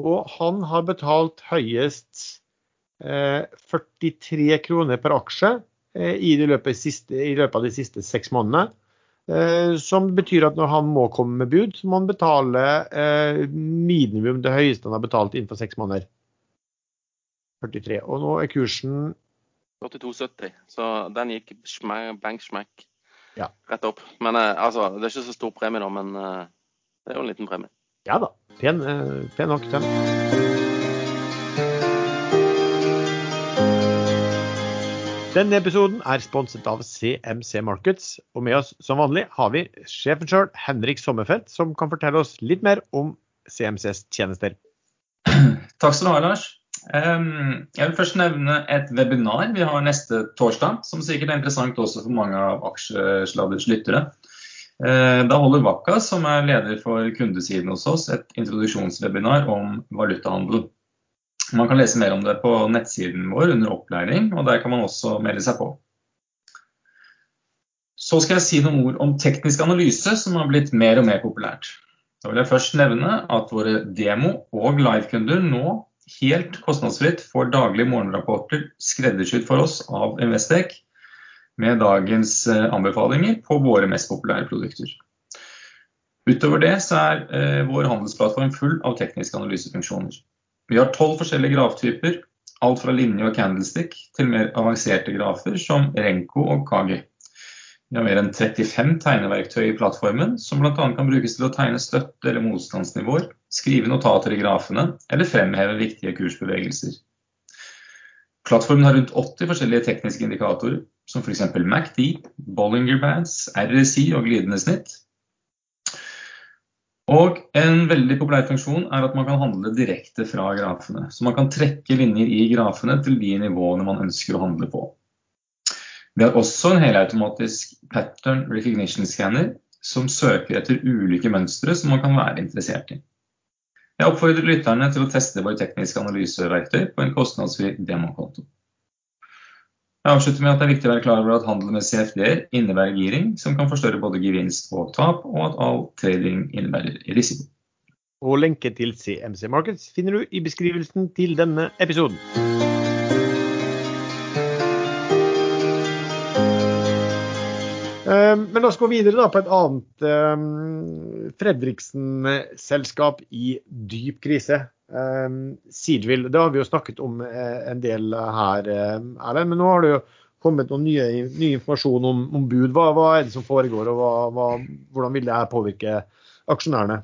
S1: Og han har betalt høyest eh, 43 kroner per aksje eh, i, løpet siste, i, løpet av de siste seks månedene. Eh, som betyr at når han må komme med bud, så må han betale eh, minimum det høyeste han har betalt innenfor seks måneder. 43. Og nå er kursen
S2: 82,70, Så den gikk bank smack
S1: ja.
S2: rett opp. Men eh, altså, det er ikke så stor premie nå, men eh, det er jo en liten premie.
S1: Ja da. Pen, eh, pen nok, den. Denne episoden er sponset av CMC Markets, og med oss som vanlig har vi sjefen sjøl, Henrik Sommerfelt, som kan fortelle oss litt mer om CMCs tjenester.
S4: Takk skal du ha, Lars. Jeg vil først nevne et webinar vi har neste torsdag, som sikkert er interessant også for mange av Aksjesladers lyttere. Eh, da holder Vakka, som er leder for kundesiden hos oss, et introduksjonswebinar om valutahandel. Man kan lese mer om det på nettsiden vår under opplæring, og der kan man også melde seg på. Så skal jeg si noen ord om teknisk analyse, som har blitt mer og mer populært. Da vil jeg først nevne at våre demo- og livekunder nå helt kostnadsfritt får daglige morgenrapporter skreddersydd for oss av Investec med dagens eh, anbefalinger på våre mest populære produkter. Utover det så er eh, vår handelsplattform full av tekniske analysefunksjoner. Vi har tolv forskjellige graftyper, alt fra linje og candlestick til mer avanserte grafer som Renko og Kagi. Vi har mer enn 35 tegneverktøy i plattformen, som bl.a. kan brukes til å tegne støtte- eller motstandsnivåer, skrive notater i grafene eller fremheve viktige kursbevegelser. Plattformen har rundt 80 forskjellige tekniske indikatorer, som f.eks. MACD, Bollinger Bands, RSI og glidende snitt. Og en veldig populær funksjon er at man kan handle direkte fra grafene. Så man kan trekke linjer i grafene til de nivåene man ønsker å handle på. Vi har også en helautomatisk pattern recognition scanner som søker etter ulike mønstre som man kan være interessert i. Jeg oppfordrer lytterne til å teste våre tekniske analyseverktøy på en kostnadsfri demokonto. Jeg avslutter med at det er viktig å være klar over at handel med CFD-er innebærer giring, som kan forstørre både gevinst og tap, og at all trading innebærer risiko.
S1: Og lenke til CMC Markets finner du i beskrivelsen til denne episoden. Men la oss gå videre på et annet um, Fredriksen-selskap i dyp krise. Um, det har vi jo snakket om eh, en del her, eh, Erlend. Men nå har det jo kommet noen nye, ny informasjon om, om bud. Hva, hva, er det som foregår, og hva, hva, hvordan vil det her påvirke aksjonærene?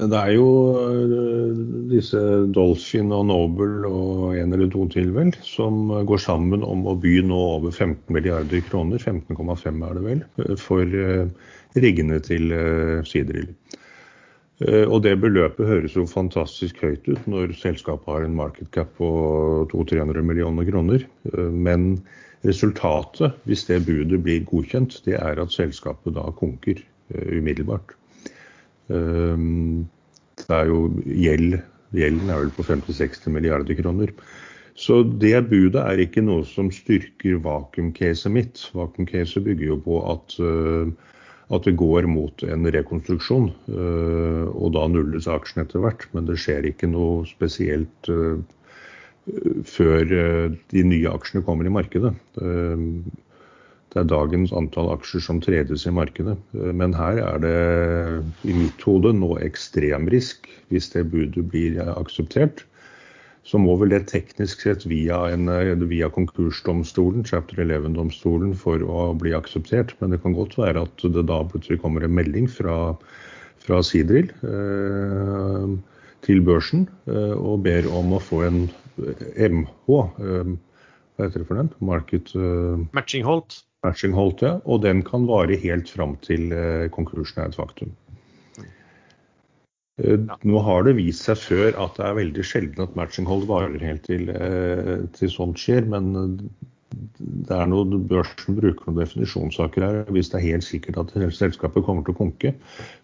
S3: Det er jo øh, disse Dolphin og Noble og en eller to til, vel, som går sammen om å by nå over 15 milliarder kroner, 15,5 er det vel, for øh, riggene til øh, Og det beløpet høres jo fantastisk høyt ut når selskapet har en market cap på 200-300 millioner kroner. Men resultatet, hvis det budet blir godkjent, det er at selskapet da konker umiddelbart. Ehm, det er jo gjeld. Gjelden er vel på 50-60 milliarder kroner. Så det budet er ikke noe som styrker vakuumcaset mitt. Vakuumcaset bygger jo på at, eh, at, det går mot en rekonstruksjon. Eh, og da nulles aksjen etter hvert. Men det skjer ikke noe spesielt eh, før de nye aksjene kommer i markedet. Det er dagens antall aksjer som tredes i markedet. Men her er det i mitt hode nå ekstremrisk hvis det budet blir akseptert. Så må vel det teknisk sett via, en, via konkursdomstolen, chapter 11-domstolen, for å bli akseptert. Men det kan godt være at det da plutselig kommer en melding fra, fra Sidril eh, til børsen eh, og ber om å få en MH. Eh, hva heter det for den? Market
S1: eh, Matching Holt
S3: matching holdt det, og den kan vare helt fram til eh, konkursen er et faktum. Eh, nå har det vist seg før at det er veldig sjelden at matching hold varer helt til, eh, til sånt skjer, men det er noe børsen bruker noen definisjonssaker her. Hvis det er helt sikkert at selskapet kommer til å konke,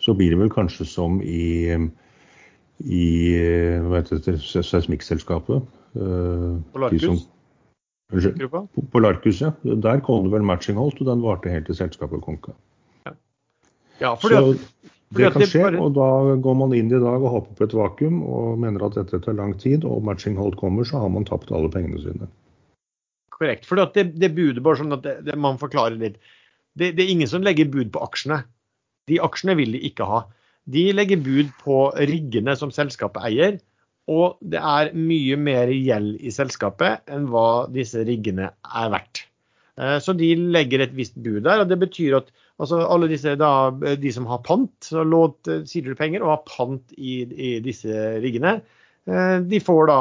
S3: så blir det vel kanskje som i, i seismikkselskapet.
S1: Polarcus?
S3: Polarcus, ja. Der kom det vel matching holdt, og den varte helt til selskapet konka.
S1: Ja. ja fordi at,
S3: fordi det kan skje, bare... og da går man inn i dag og håper på et vakuum og mener at dette tar lang tid, og matching hold kommer, så har man tapt alle pengene sine.
S1: Korrekt. For det, det budet, bare sånn at det, det, man forklarer litt det, det, er ingen som legger bud på aksjene. De aksjene vil de ikke ha. De legger bud på riggene som selskapet eier, og det er mye mer gjeld i selskapet enn hva disse riggene er verdt. Eh, så de legger et visst bud der. og Det betyr at altså alle disse, da, de som har pant, lånt eh, penger og har pant i, i, disse riggene, eh, de får da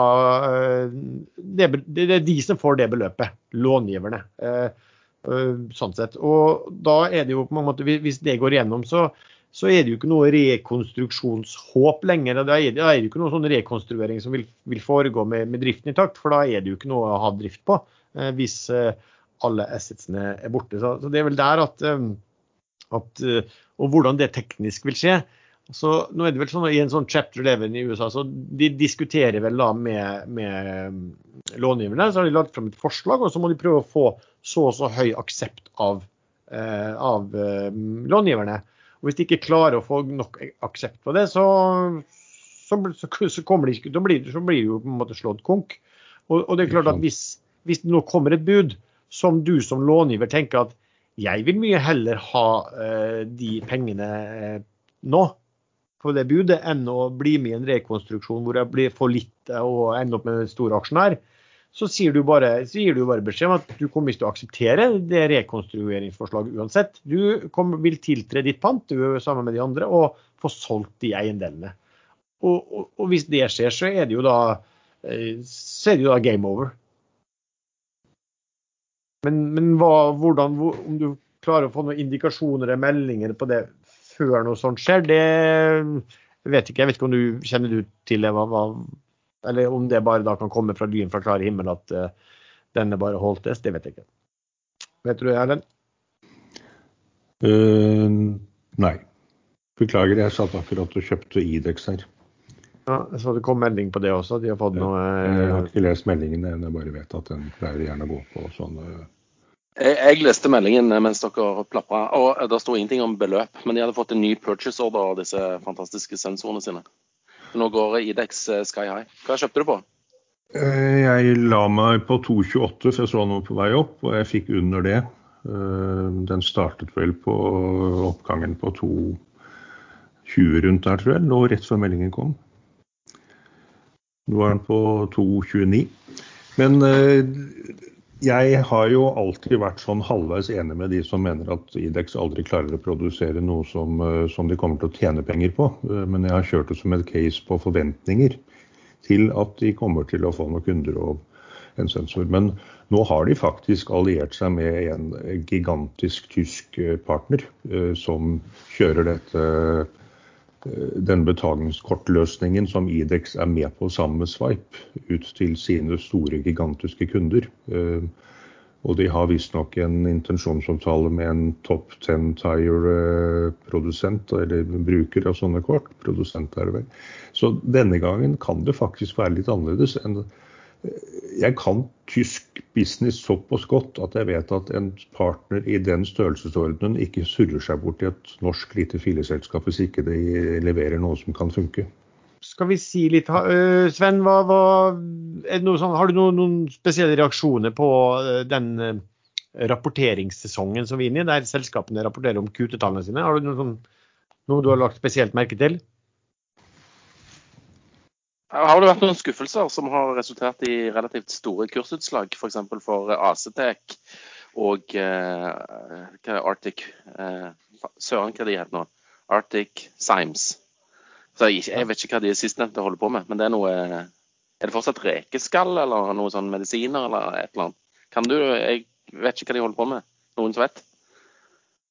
S1: det, er de som får det beløpet. Långiverne. Sånn sett. Og da er det jo på en måte, Hvis det går igjennom, så, så er det jo ikke noe rekonstruksjonshåp lenger. Da er det, da er det jo ikke noe sånn rekonstruering som vil, vil foregå med, med, driften i takt, for da er det jo ikke noe å ha drift på eh, hvis eh, alle assetsene er borte. Så, så, det er vel der at, eh, at eh, Og hvordan det teknisk vil skje. Så nå er det vel sånn I en sånn chapter 11 i USA så de diskuterer vel da med, med eh, långiverne. Så har de lagt frem et forslag, og så må de prøve å få så og så høy aksept av, eh, av långiverne. Og Hvis de ikke klarer å få nok aksept på det, så, så, så, kommer de blir, så blir de jo på en måte slått konk. Og, og det er klart at hvis, hvis, det nå kommer et bud som du som långiver tenker at jeg vil mye heller ha uh, de pengene uh, nå på det budet enn å bli med i en rekonstruksjon hvor jeg blir for litt og ender opp med en stor aksjonær, så sier du bare, gir du bare beskjed om at du kommer til å akseptere det rekonstrueringsforslaget uansett. Du kommer, vil tiltre ditt pant du sammen med de andre og få solgt de eiendelene. Og, og, og, hvis det skjer, så er det jo da, eh, så er det jo da game over. Men, men hva, hvordan, om du klarer å få noen indikasjoner eller meldinger på det før noe sånt skjer, det vet ikke. Jeg vet ikke om du kjenner du til det. Hva, hva, eller om det bare da kan komme fra lyn fra klar himmel at uh, denne bare holdtes, det vet jeg ikke. Vet du det, Erlend?
S3: Uh, nei. Beklager, jeg satt akkurat og kjøpte Idex her.
S1: Ja, Så det kom melding på det også? De har fått noe
S3: Jeg har ikke lest meldingen, jeg bare vet at den pleier gjerne å gå på sånne
S2: jeg, jeg, leste meldingen mens dere plapra, og det sto ingenting om beløp. Men de hadde fått en ny purchase order av disse fantastiske sensorene sine. Nå går Idex eh, sky high. Hva kjøpte du på?
S3: Eh, jeg la meg på 2,28, for jeg så den på vei opp, og jeg fikk under det. Eh, den startet vel på oppgangen på 2,20 rundt der, tror jeg. Lå rett før meldingen kom. Nå er den på 2,29. Men Jeg har jo alltid vært sånn halvveis enig med de som mener at Idex aldri klarer å produsere noe som, eh, som de kommer til å tjene penger på. Eh, men jeg har kjørt det som et case på forventninger til at de kommer til å få noen kunder og en sensor. Men nå har de faktisk alliert seg med en gigantisk tysk eh, partner som kjører dette den betalingskortløsningen som Idex er med på sammen med Swipe, ut til sine store, gigantiske kunder. Eh, og de har visstnok en intensjonsavtale med en top ten tire-produsent, eller bruker av sånne kort. Produsent er det vel. Så denne gangen kan det faktisk være litt annerledes enn jeg kan tysk business såpass godt at jeg vet at en partner i den størrelsesordenen ikke surrer seg bort i et norsk lite fileselskap hvis ikke de leverer noe som kan funke.
S1: Skal vi si litt, Sven, hva, hva, sånn, har du noen, noen, spesielle reaksjoner på den rapporteringssesongen som vi er inne i, der selskapene rapporterer om QT-tallene sine? Har du noe, sånn, noe du har lagt spesielt merke til?
S2: Har det vært noen skuffelser som har resultert i relativt store kursutslag, f.eks. for, for ACTEC og eh, Arctic eh, Søren, hva de heter nå? Arctic Symes. Jeg, jeg, vet ikke hva de sistnevnte holder på med, men det er noe Er det fortsatt rekeskall eller noe sånn medisiner eller et eller annet? Kan du Jeg vet ikke hva de holder på med. Noen som vet?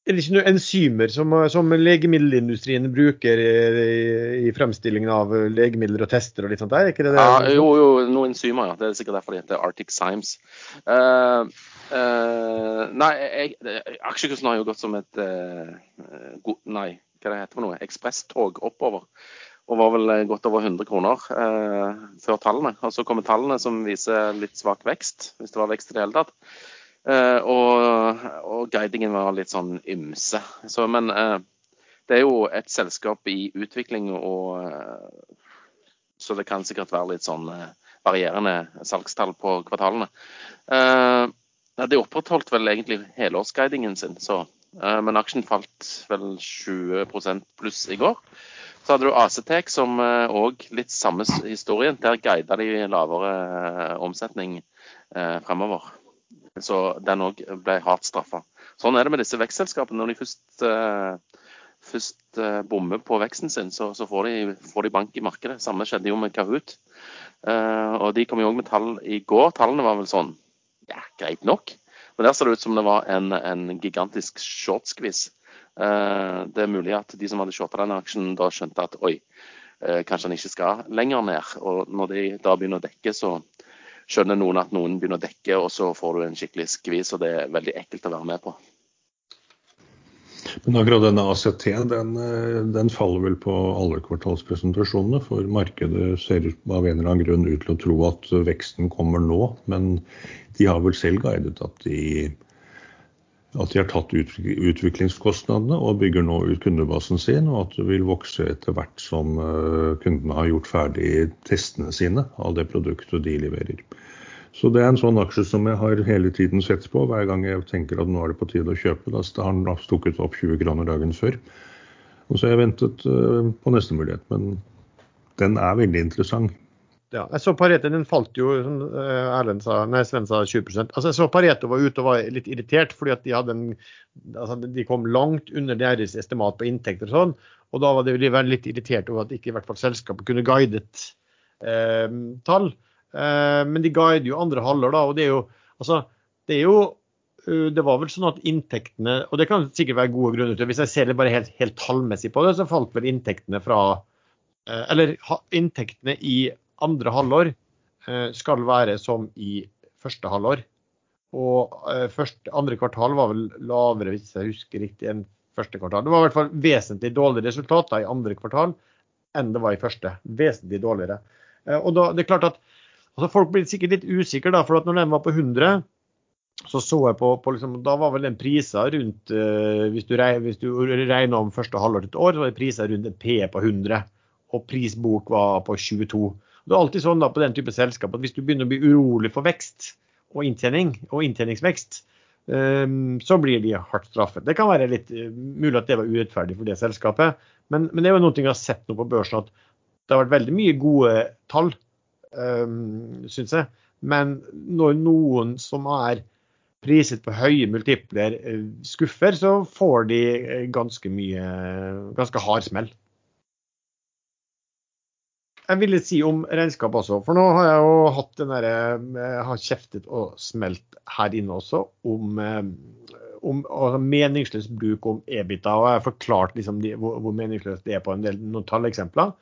S1: Er det ikke noen enzymer som, som legemiddelindustrien bruker i, i, fremstillingen av legemidler og tester og litt sånt der? Ikke det det?
S2: Ja, jo, jo, noen enzymer, ja. Det er sikkert derfor det heter Arctic Symes. Uh, uh, nei, jeg, aksjekursen har jo gått som et uh, go, Nei, hva det heter noe? Ekspresstog oppover. Og var vel godt over 100 kroner før tallene. Og så kommer tallene som viser litt svak vekst, hvis det var vekst i det hele tatt. Uh, og, og, guidingen var litt sånn ymse. Så, men uh, det er jo et selskap i utvikling, og uh, så det kan sikkert være litt sånn varierende salgstall på kvartalene. de opprettholdt vel egentlig helårsguidingen sin, så, men aksjen falt vel 20 pluss i går. Så hadde du Acetec som òg litt samme historien. Der guida de lavere omsetning fremover. Så den òg ble hardt straffa. Sånn er det med disse vekstselskapene. Når de først, uh, først uh, bommer på veksten sin, så, så får, de, får, de, bank i markedet. Samme skjedde jo med Kahoot. Uh, og de kom jo òg med tall i går. Tallene var vel sånn ja, greit nok. Men der ser det ut som det var en, en gigantisk short-skvis. det er mulig at de som hadde shorta den aksjen, da skjønte at oi, kanskje han ikke skal lenger ned. Og når de da begynner å dekke, så skjønner noen at noen begynner å dekke, og så får du en skikkelig skvis. og Det er veldig ekkelt å være med på.
S3: Men akkurat denne ACT den, den, faller vel på alle kvartalspresentasjonene. For markedet ser av en eller annen grunn ut til å tro at veksten kommer nå. Men de har vel selv guidet at de, at de har tatt utviklingskostnadene og bygger nå ut kundebasen sin, og at det vil vokse etter hvert som eh, kundene har gjort ferdig testene sine av det produktet de leverer. Så det er en sånn aksje som jeg har hele tiden sett på hver gang jeg tenker at nå er det på tide å kjøpe. Da har den stukket opp 20 kroner dagen før. Og så har jeg ventet eh, på neste mulighet. Men den er veldig interessant.
S1: Ja, jeg så Pareto den falt jo, som eh, Erlend sa, nei, Sven sa 20 Altså Jeg så Pareto var ute og var litt irritert fordi at de, hadde en, altså de kom langt under deres estimat på inntekter og sånn. Og da var de litt irritert over at ikke i hvert fall selskapet kunne guidet eh, tall. Eh, men de guider jo andre halvår, da. Og det er jo altså det er jo eh, det var vel sånn at inntektene, og det kan sikkert være gode grunner til Hvis jeg ser det bare helt, helt tallmessig på det, så falt vel inntektene fra eh, Eller inntektene i andre halvår skal være som i første halvår. Og første, andre kvartal var vel lavere, hvis jeg husker riktig, enn første kvartal. Det var i hvert fall vesentlig dårligere resultater i andre kvartal enn det var i første. Vesentlig dårligere. Og da, det er klart at Altså Folk blir sikkert litt usikre, da, for at når den var på 100, så så jeg på, på liksom, Da var vel den prisa rundt uh, Hvis du, regner, hvis du regner om første halvår til et år, så var det priser rundt en P på 100. Og prisbok var på 22. Det er alltid sånn da på den type selskap at hvis du begynner å bli urolig for vekst og inntjening og inntjeningsvekst, um, så blir de hardt straffet. Det kan være litt uh, mulig at det var urettferdig for det selskapet, men, men det er jo noe jeg har sett nå på børsen at det har vært veldig mye gode tall um, syns jeg. Men når noen som er priset på høye multipler eh, skuffer, så får de eh, ganske mye ganske hard smell. Jeg ville si om regnskap også, for nå har jeg jo hatt den derre har kjeftet og smelt her inne også om, om meningsløs bruk om EBITA. Og jeg har forklart liksom de, hvor, hvor meningsløst det er på en del noen talleksempler.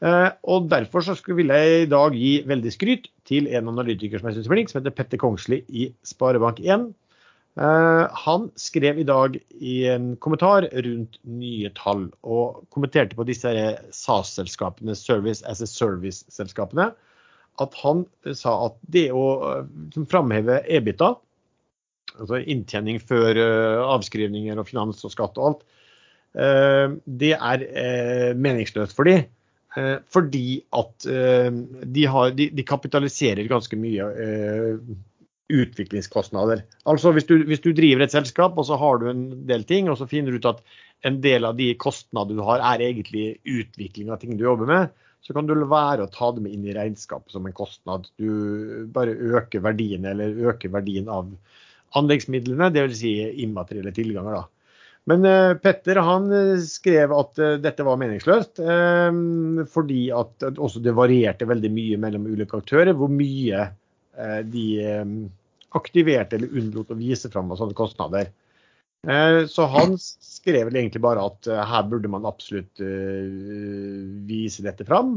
S1: Eh, og Derfor så vil jeg i dag gi veldig skryt til en analytiker som jeg synes er flink, som heter Petter Kongsli i Sparebank1. Eh, han skrev i dag i en kommentar rundt nye tall, og kommenterte på disse SAS-selskapene, Service as a Service-selskapene, at han sa at det å eh, framheve EBITA, altså inntjening før avskrivninger og finans og skatt og alt, det er meningsløst for. Eh, fordi at eh, de, har, de, de, kapitaliserer ganske mye eh, utviklingskostnader. Altså hvis du, hvis du, driver et selskap og så har du en del ting, og så finner du ut at en del av de kostnader du har er egentlig utvikling av ting du jobber med, så kan du være å ta det med inn i regnskapet som en kostnad. Du bare øker verdien eller øker verdien av anleggsmidlene, dvs. Si immaterielle tilganger. da. Men uh, Petter han eh, skrev at uh, dette var meningsløst, uh, fordi at også det varierte veldig mye mellom ulike aktører hvor mye de aktiverte eller unnlot å vise fram sånne kostnader. Så han skrev vel egentlig bare at her burde man absolutt vise dette fram.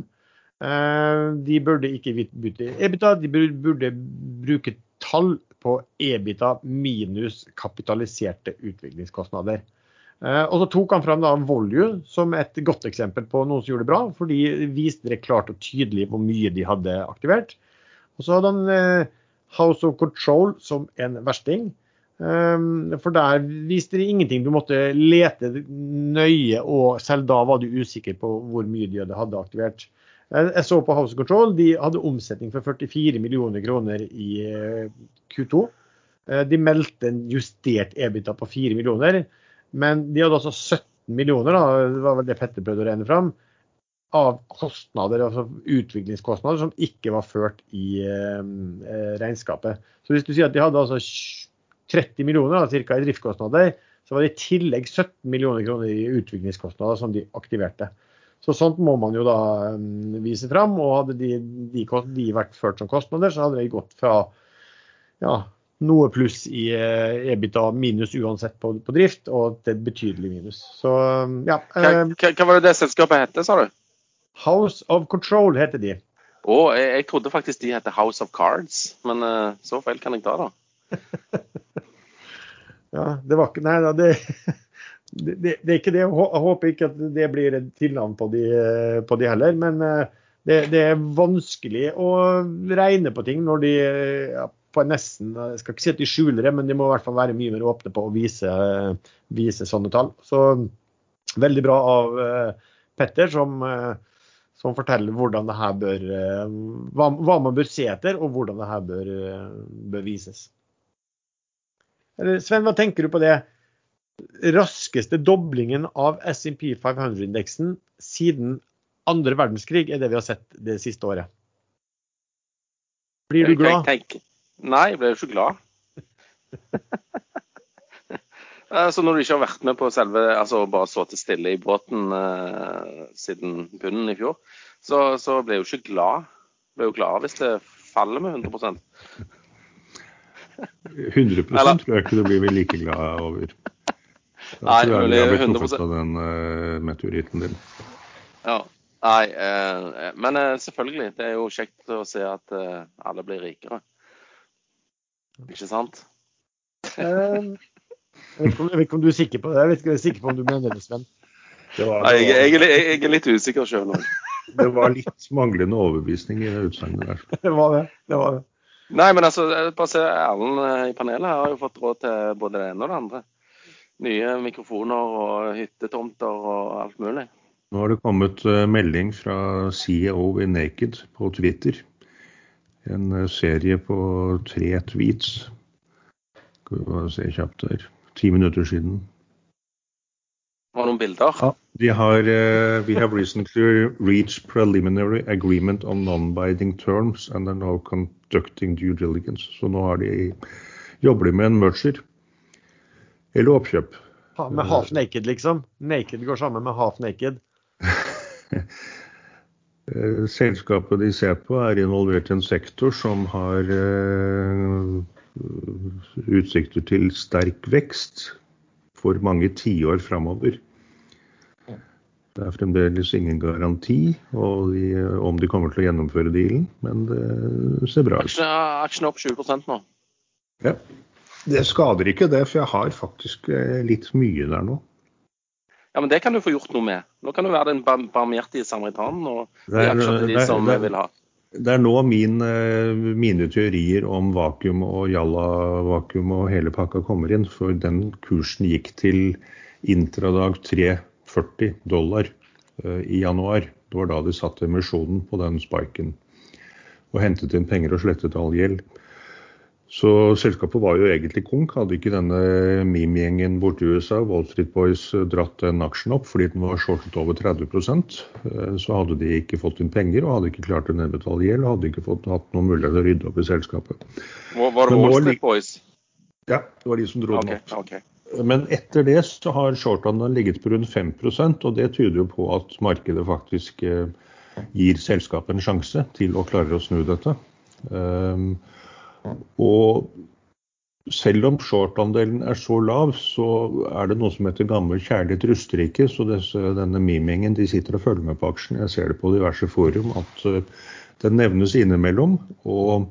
S1: De burde ikke bytte EBITA, de burde bruke tall på EBITA minus kapitaliserte utviklingskostnader. Eh, og så tok han fram da Volue som et godt eksempel på noen som gjorde det bra, for de viste det klart og tydelig hvor mye de hadde aktivert. Og så hadde han eh, House of Control som en versting. Um, for der viste de ingenting. Du måtte lete nøye, og selv da var du usikker på hvor mye de hadde aktivert. Jeg så på House of Control, de hadde omsetning for 44 millioner kroner i eh, Q2. Eh, de meldte en justert EBITA på 4 millioner, men de hadde altså 17 millioner, da, det var vel det Petter prøvde å regne fram, av kostnader, altså utviklingskostnader som ikke var ført i eh, regnskapet. Så hvis du sier at de hadde altså 30 millioner cirka, i driftskostnader, så var det i tillegg 17 millioner kroner i utviklingskostnader som de aktiverte. Så sånt må man jo da um, vise fram. Og hadde de, de, de, vært ført som kostnader, så hadde de gått fra ja, noe pluss i EBITDA EBITA minus uansett på, på, drift, og til et betydelig minus. Så um, ja.
S2: Eh, hva, hva var det det selskapet het, sa du?
S1: House of Control heter de.
S2: Å, jeg, jeg, trodde faktisk de heter House of Cards, men uh, så feil kan jeg ta, da. (laughs)
S1: ja, det var ikke Nei da, det (laughs) det, det, er ikke det. Jeg håper ikke at det blir et tilnavn på de, på de heller. Men eh, det, det, er vanskelig å regne på ting når de ja, på nesten Jeg skal ikke si at de skjuler det, men de må i hvert fall være mye mer åpne på å vise, vise sånne tall. Så veldig bra av uh, Petter, som, uh, som, forteller hvordan det her bør uh, hva, hva, man bør se etter, og hvordan det her bør, bør vises. Sven, hva tenker du på det? raskeste doblingen av SMP 500-indeksen siden andre verdenskrig er det vi har sett det siste året. Blir du glad?
S2: Nei, jeg blir jo ikke glad. (laughs) altså Når du ikke har vært med på selve altså bare sittet stille i båten uh, siden bunnen i fjor, så, så blir jeg jo ikke glad. Blir jo glad hvis det faller med 100%
S3: 100 tror jeg ikke du blir like glad over. (laughs)
S2: Nei,
S3: har blitt truffet av den uh, meteoritten din.
S2: Ja. Nei, eh, men eh, selvfølgelig. Det er jo kjekt å se at eh, alle blir rikere. Ikke sant?
S1: Jeg, vet ikke, jeg vet ikke om du er sikker på det. Jeg vet ikke om du er sikker på om du mener det, Sven.
S2: Det var, Nei, jeg, jeg, jeg, er litt usikker sjøl nå. (laughs)
S3: det var litt manglende overbevisning i det utsagnet der. (laughs)
S1: Det var det. det var det.
S2: Nei, men altså, bare se Erlend i panelet har jo fått råd til både det ene og det andre nye mikrofoner og hyttetomter og alt mulig.
S3: Nå har det kommet uh, melding fra CEO i Naked på Twitter. En uh, serie på tre tweets. Skal vi bare se kjapt der. Ti minutter siden.
S2: Var det noen bilder?
S3: Ja, de har, uh, we have recently reached preliminary agreement on non-binding terms and are now conducting due diligence. Så nå har de, jobber de med en merger. Eller oppkjøp.
S1: Ha, med half naked, liksom? Naked går sammen med half naked? (laughs)
S3: Eh, selskapet de ser på er involvert i en sektor som har uh, utsikter til sterk vekst for mange tiår framover. Det er fremdeles ingen garanti de, om de kommer til å gjennomføre dealen, men det ser bra ut.
S2: Aksjene opp 20% nå.
S3: Ja. Det skader ikke det, for jeg har faktisk eh, litt mye der nå.
S2: Ja, men det kan du få gjort noe med. Nå kan du være den barmhjertige samaritanen og gi aksjer til de
S3: det,
S2: som
S3: det,
S2: vil ha.
S3: Det er nå min, eh, mine teorier om vakuum og jalla-vakuum og hele pakka kommer inn. For den kursen gikk til intradag 3,40 dollar uh, i januar. Det var da de satte emisjonen på den spiken. Og hentet inn penger og slettet all gjeld. Så selskapet var jo egentlig konk. Hadde ikke denne meme-gjengen borte i USA, Wall Street Boys, dratt den aksjen opp fordi den var shortet over 30 eh, så hadde de ikke fått inn penger og hadde ikke klart å nedbetale gjeld og hadde ikke fått, hatt noen mulighet til å rydde opp i selskapet.
S2: Var det Wall Street Boys?
S3: Ja, det var de som dro den opp.
S2: Okay.
S3: Men etter det så har shortene ligget på rundt 5% og det tyder jo på at markedet faktisk eh, gir selskapet en sjanse til å klare å snu dette. Um, og selv om short-andelen er så lav, så er det noe som heter gammel kjærlighet ruster ikke. Så disse, denne mimingen de sitter og følger med på aksjen. Jeg ser det på diverse forum at uh, den nevnes innimellom. Og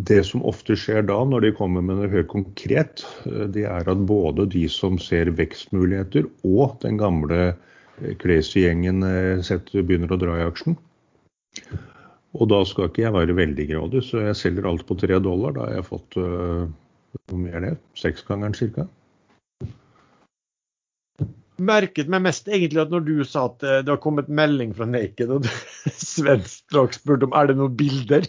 S3: det som ofte skjer da, når de kommer med noe helt konkret, uh, det er at både de som ser vekstmuligheter og den gamle uh, crazy gjengen begynner å dra i aksjen. Og da skal ikke jeg være veldig grådig, så jeg selger alt på tre dollar. Da har jeg fått uh, hvor mye er det? Seksgangeren ca.
S1: Merket meg mest egentlig at når du sa at uh, det har kommet melding fra Naked, og (laughs) Sven straks spurte om er det noen bilder. (laughs)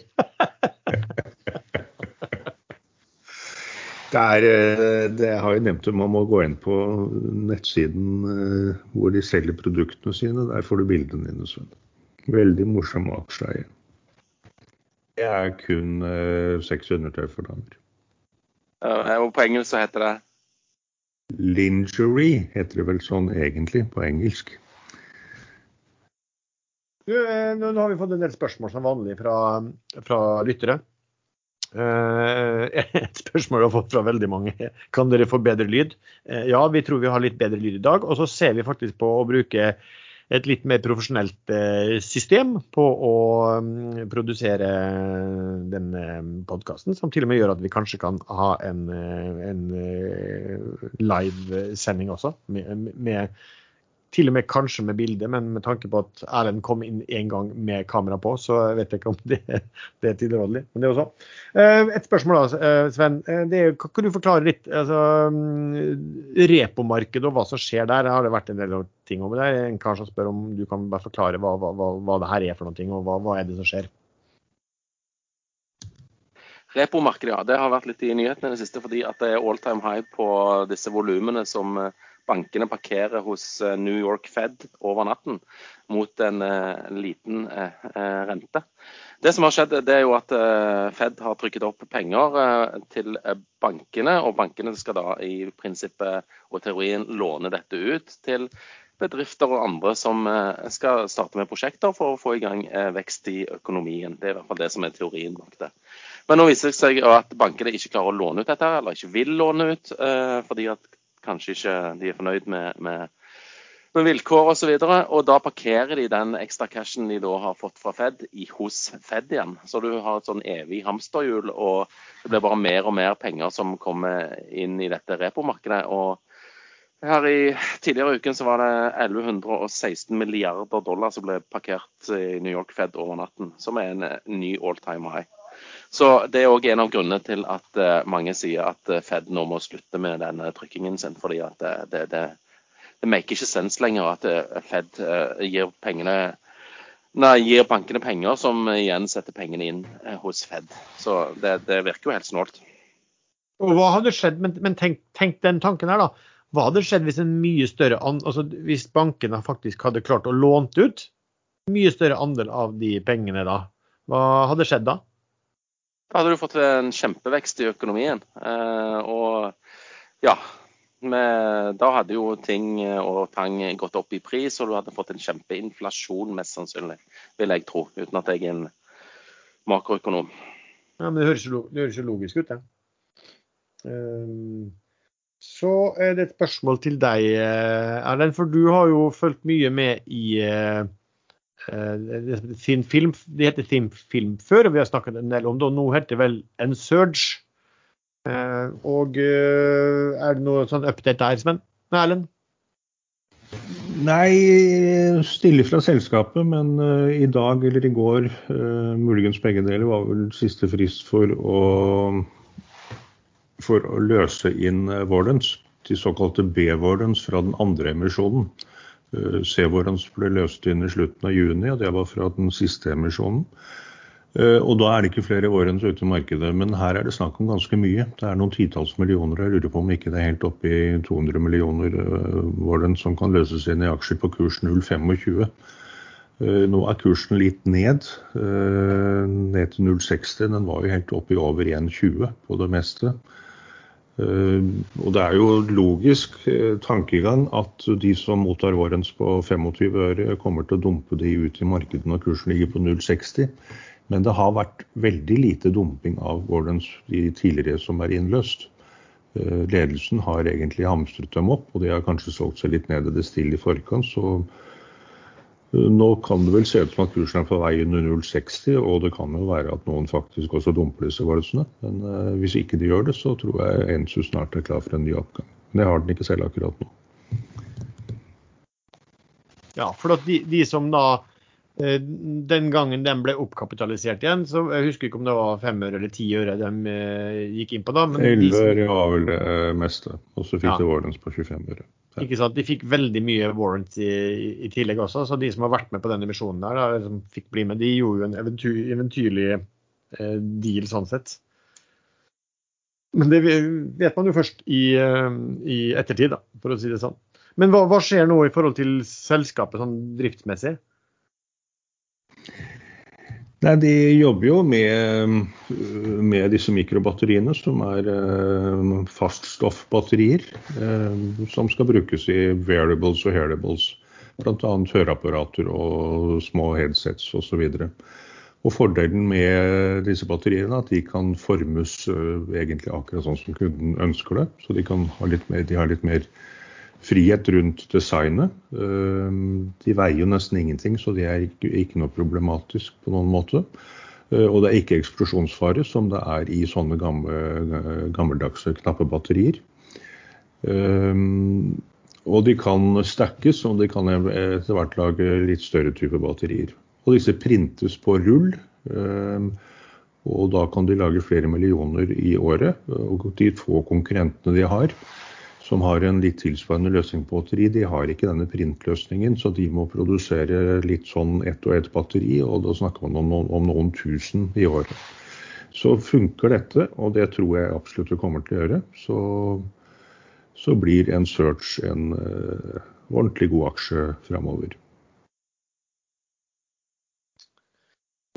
S3: det er, uh, det har jeg nevnt, man må gå inn på nettsiden hvor de selger produktene sine. Der får du bildene dine, Sven. Veldig morsom aksjeeier. Det er kun uh, sexundertøy for damer.
S2: Uh, og på engelsk så heter det?
S3: Lingerie heter det vel sånn egentlig på engelsk.
S1: Du, eh, nå har vi fått en del spørsmål som vanlig fra, fra lyttere. (laughs) Et spørsmål vi har fått fra veldig mange. Kan dere få bedre lyd? Ja, vi tror vi har litt bedre lyd i dag. Og så ser vi faktisk på å bruke et litt mer profesjonelt eh, system på å mm, produsere denne podkasten, som til og med gjør at vi kanskje kan ha en, eh, en eh, livesending også, med, med til og med kanskje med bilde, men med tanke på at Erlend kom inn en gang med kamera på, så vet jeg ikke om det, det er tilrådelig. Men det også. Eh, et spørsmål da, eh, Sven. Eh, er, kan du forklare litt altså, mm, repomarkedet og hva som skjer der? Har det vært en del ting om det? En kar som spør om du kan bare forklare hva, hva, hva det her er for noe, og hva, hva er det som skjer?
S2: Repomarkedet, ja. Det har vært litt i nyhetene i det siste fordi at det er all time high på disse volumene som bankene parkerer hos eh, New York Fed over natten mot en, eh, liten eh, rente. Det som har skjedd, det er jo at Fed har trykket opp penger til bankene, og bankene skal da i prinsippet og teorien låne dette ut til bedrifter og andre som skal starte med prosjekter for å få i gang vekst i økonomien. Det er i hvert fall det som er teorien bak det. Men nå viser det seg at bankene ikke klarer å låne ut dette, eller ikke vil låne ut, fordi at kanskje ikke de er fornøyd med, med, med vilkår osv. Og, så og da parkerer de den ekstra cashen de da har fått fra Fed, i, hos Fed igjen. Så du har et sånn evig hamsterhjul, og det blir bare mer og mer penger som kommer inn i dette repomarkedet. og her i Tidligere i uken så var det 1116 milliarder dollar som ble parkert i New York Fed over natten, som er en ny all time high. Så Det er òg en av grunnene til at uh, mange sier at uh, Fed nå må slutte med denne trykkingen sin. fordi at det, det, det, det maker ikke sens lenger at Fed gir, pengene, nei, gir bankene penger som igjen setter pengene inn hos Fed. Så det, virker jo helt snålt.
S1: Og Hva hadde skjedd, men, men tenk, tenk, den tanken her, da. Hva hadde skjedd hvis en mye større altså hvis bankene faktisk hadde klart å lånt ut mye større andel av de pengene da? Hva hadde skjedd da?
S2: Da hadde du fått en kjempevekst i økonomien. Eh, og ja, med, da hadde jo ting og tang gått opp i pris, og du hadde fått en kjempeinflasjon, mest sannsynlig, vil jeg tro. Uten at jeg er en makroøkonom.
S1: Ja, men Det høres det jo logisk ut, det. Ja. Um, så er det et spørsmål til deg, eh, Erlend. For du har jo fulgt mye med i Thin Film. Det heter sin Film før, og vi har snakket en del om det. Og nå heter det vel En Surge. Uh, og uh, er det noe sånn update der, Sven? Erlend?
S3: Nei, stille fra selskapet, men i dag eller i går, muligens begge deler, var vel siste frist for å, for å løse inn Warrants, de såkalte B-vårdens fra den andre emisjonen. Uh, C-Warrants ble løst inn i slutten av juni, og det var fra den siste emisjonen. Eh, og da er det ikke flere warrants ute i markedet. Men her er det snakk om ganske mye. Det er noen titalls millioner. Jeg lurer på om ikke det er helt oppe i 200 millioner eh, warrants som kan løses inn i aksjer på kurs 0,25. Eh, nå er kursen litt ned, ned til 0,60. Den var jo helt oppe i over 1,20 på det meste. Og det er jo logisk tankegang at de som mottar vårens på 25 øre, kommer til å dumpe de ut i markedet når kursen ligger på 0,60. Men det har vært veldig lite dumping av Gordons de tidligere som er innløst. Eh, ledelsen har egentlig hamstret dem opp, og de har kanskje solgt seg litt ned i det stille i forkant. Så eh, nå kan det vel se ut som at kursen er på vei under 0,60, og det kan jo være at noen faktisk også dumper disse valutaene. Men uh, hvis ikke de gjør det, så tror jeg Ensu snart er klar for en ny oppgang. Men det har den ikke selv akkurat nå.
S1: Ja, for de, de som da Eh, den gangen den ble oppkapitalisert igjen, så jeg husker ikke om det var fem øre eller ti øre de eh, gikk inn på da.
S3: Elleve øre var vel det meste, og så fikk ja. de warrants på 25 øre.
S1: Ikke sant? De fikk veldig mye warrants i, i, tillegg også, så de som har vært med på denne misjonen, der, da, som fikk bli med, de gjorde jo en eventyr, eventyrlig eh, deal sånn sett. Men det vet man jo først i, eh, i ettertid, da, for å si det sånn. Men hva, hva skjer nå i forhold til selskapet sånn driftsmessig?
S3: Nei, De jobber jo med, med disse mikrobatteriene, som er uh, faststoffbatterier. Uh, som skal brukes i variables og hearables. Bl.a. høreapparater og små headsets osv. Og Fordelen med disse batteriene er at de kan formes uh, egentlig akkurat sånn som kunden ønsker det. Så de, kan ha litt mer, de har litt mer frihet rundt designet. Ehm, de veier jo nesten ingenting, så det er ikke, ikke noe problematisk på noen måte. Eh, og det er ikke eksplosjonsfare, som det er i sånne gamle, gammeldagse knappe batterier. Ehm, og de kan stackes, og de kan etter hvert lage litt større type batterier. Og disse printes på rull. Ehm, og da kan de lage flere millioner i året. Og de få konkurrentene de har, som har en litt tilsvarende løsning på batteri, de har ikke denne printløsningen, så de må produsere litt sånn ett og ett batteri, og da snakker man om, om noen tusen i året. Så funker dette, og det tror jeg absolutt det kommer til å gjøre, så, så blir en search en uh, ordentlig god aksje framover.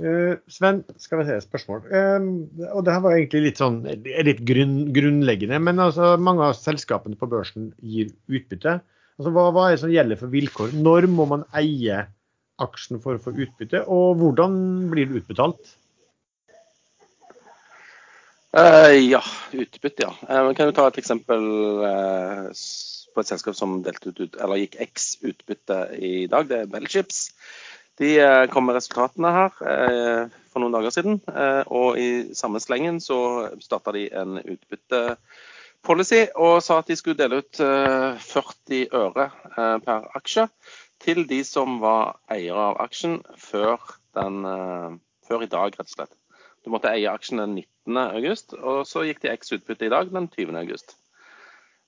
S1: Uh, Sven, skal vi se spørsmål. Uh, og det her var egentlig litt sånn litt grunn, grunnleggende. Men altså, mange av selskapene på børsen gir utbytte. Altså, hva, hva, er det som gjelder for vilkår? Når må man eie aksjen for å få utbytte, og hvordan blir det utbetalt?
S2: Uh, ja, utbytte, ja. Uh, kan du ta et eksempel på et selskap som ut, gikk X utbytte i dag? Det er Bellchips. De eh, kom med resultatene her eh, for noen dager siden. Eh, og i samme slengen så starta de en utbyttepolicy og sa at de skulle dele ut 40 øre per aksje til de som var eiere av aksjen før, den, før i dag, rett og slett. Du måtte eie aksjen den 19.8, og så gikk de X utbytte i dag den 20.8.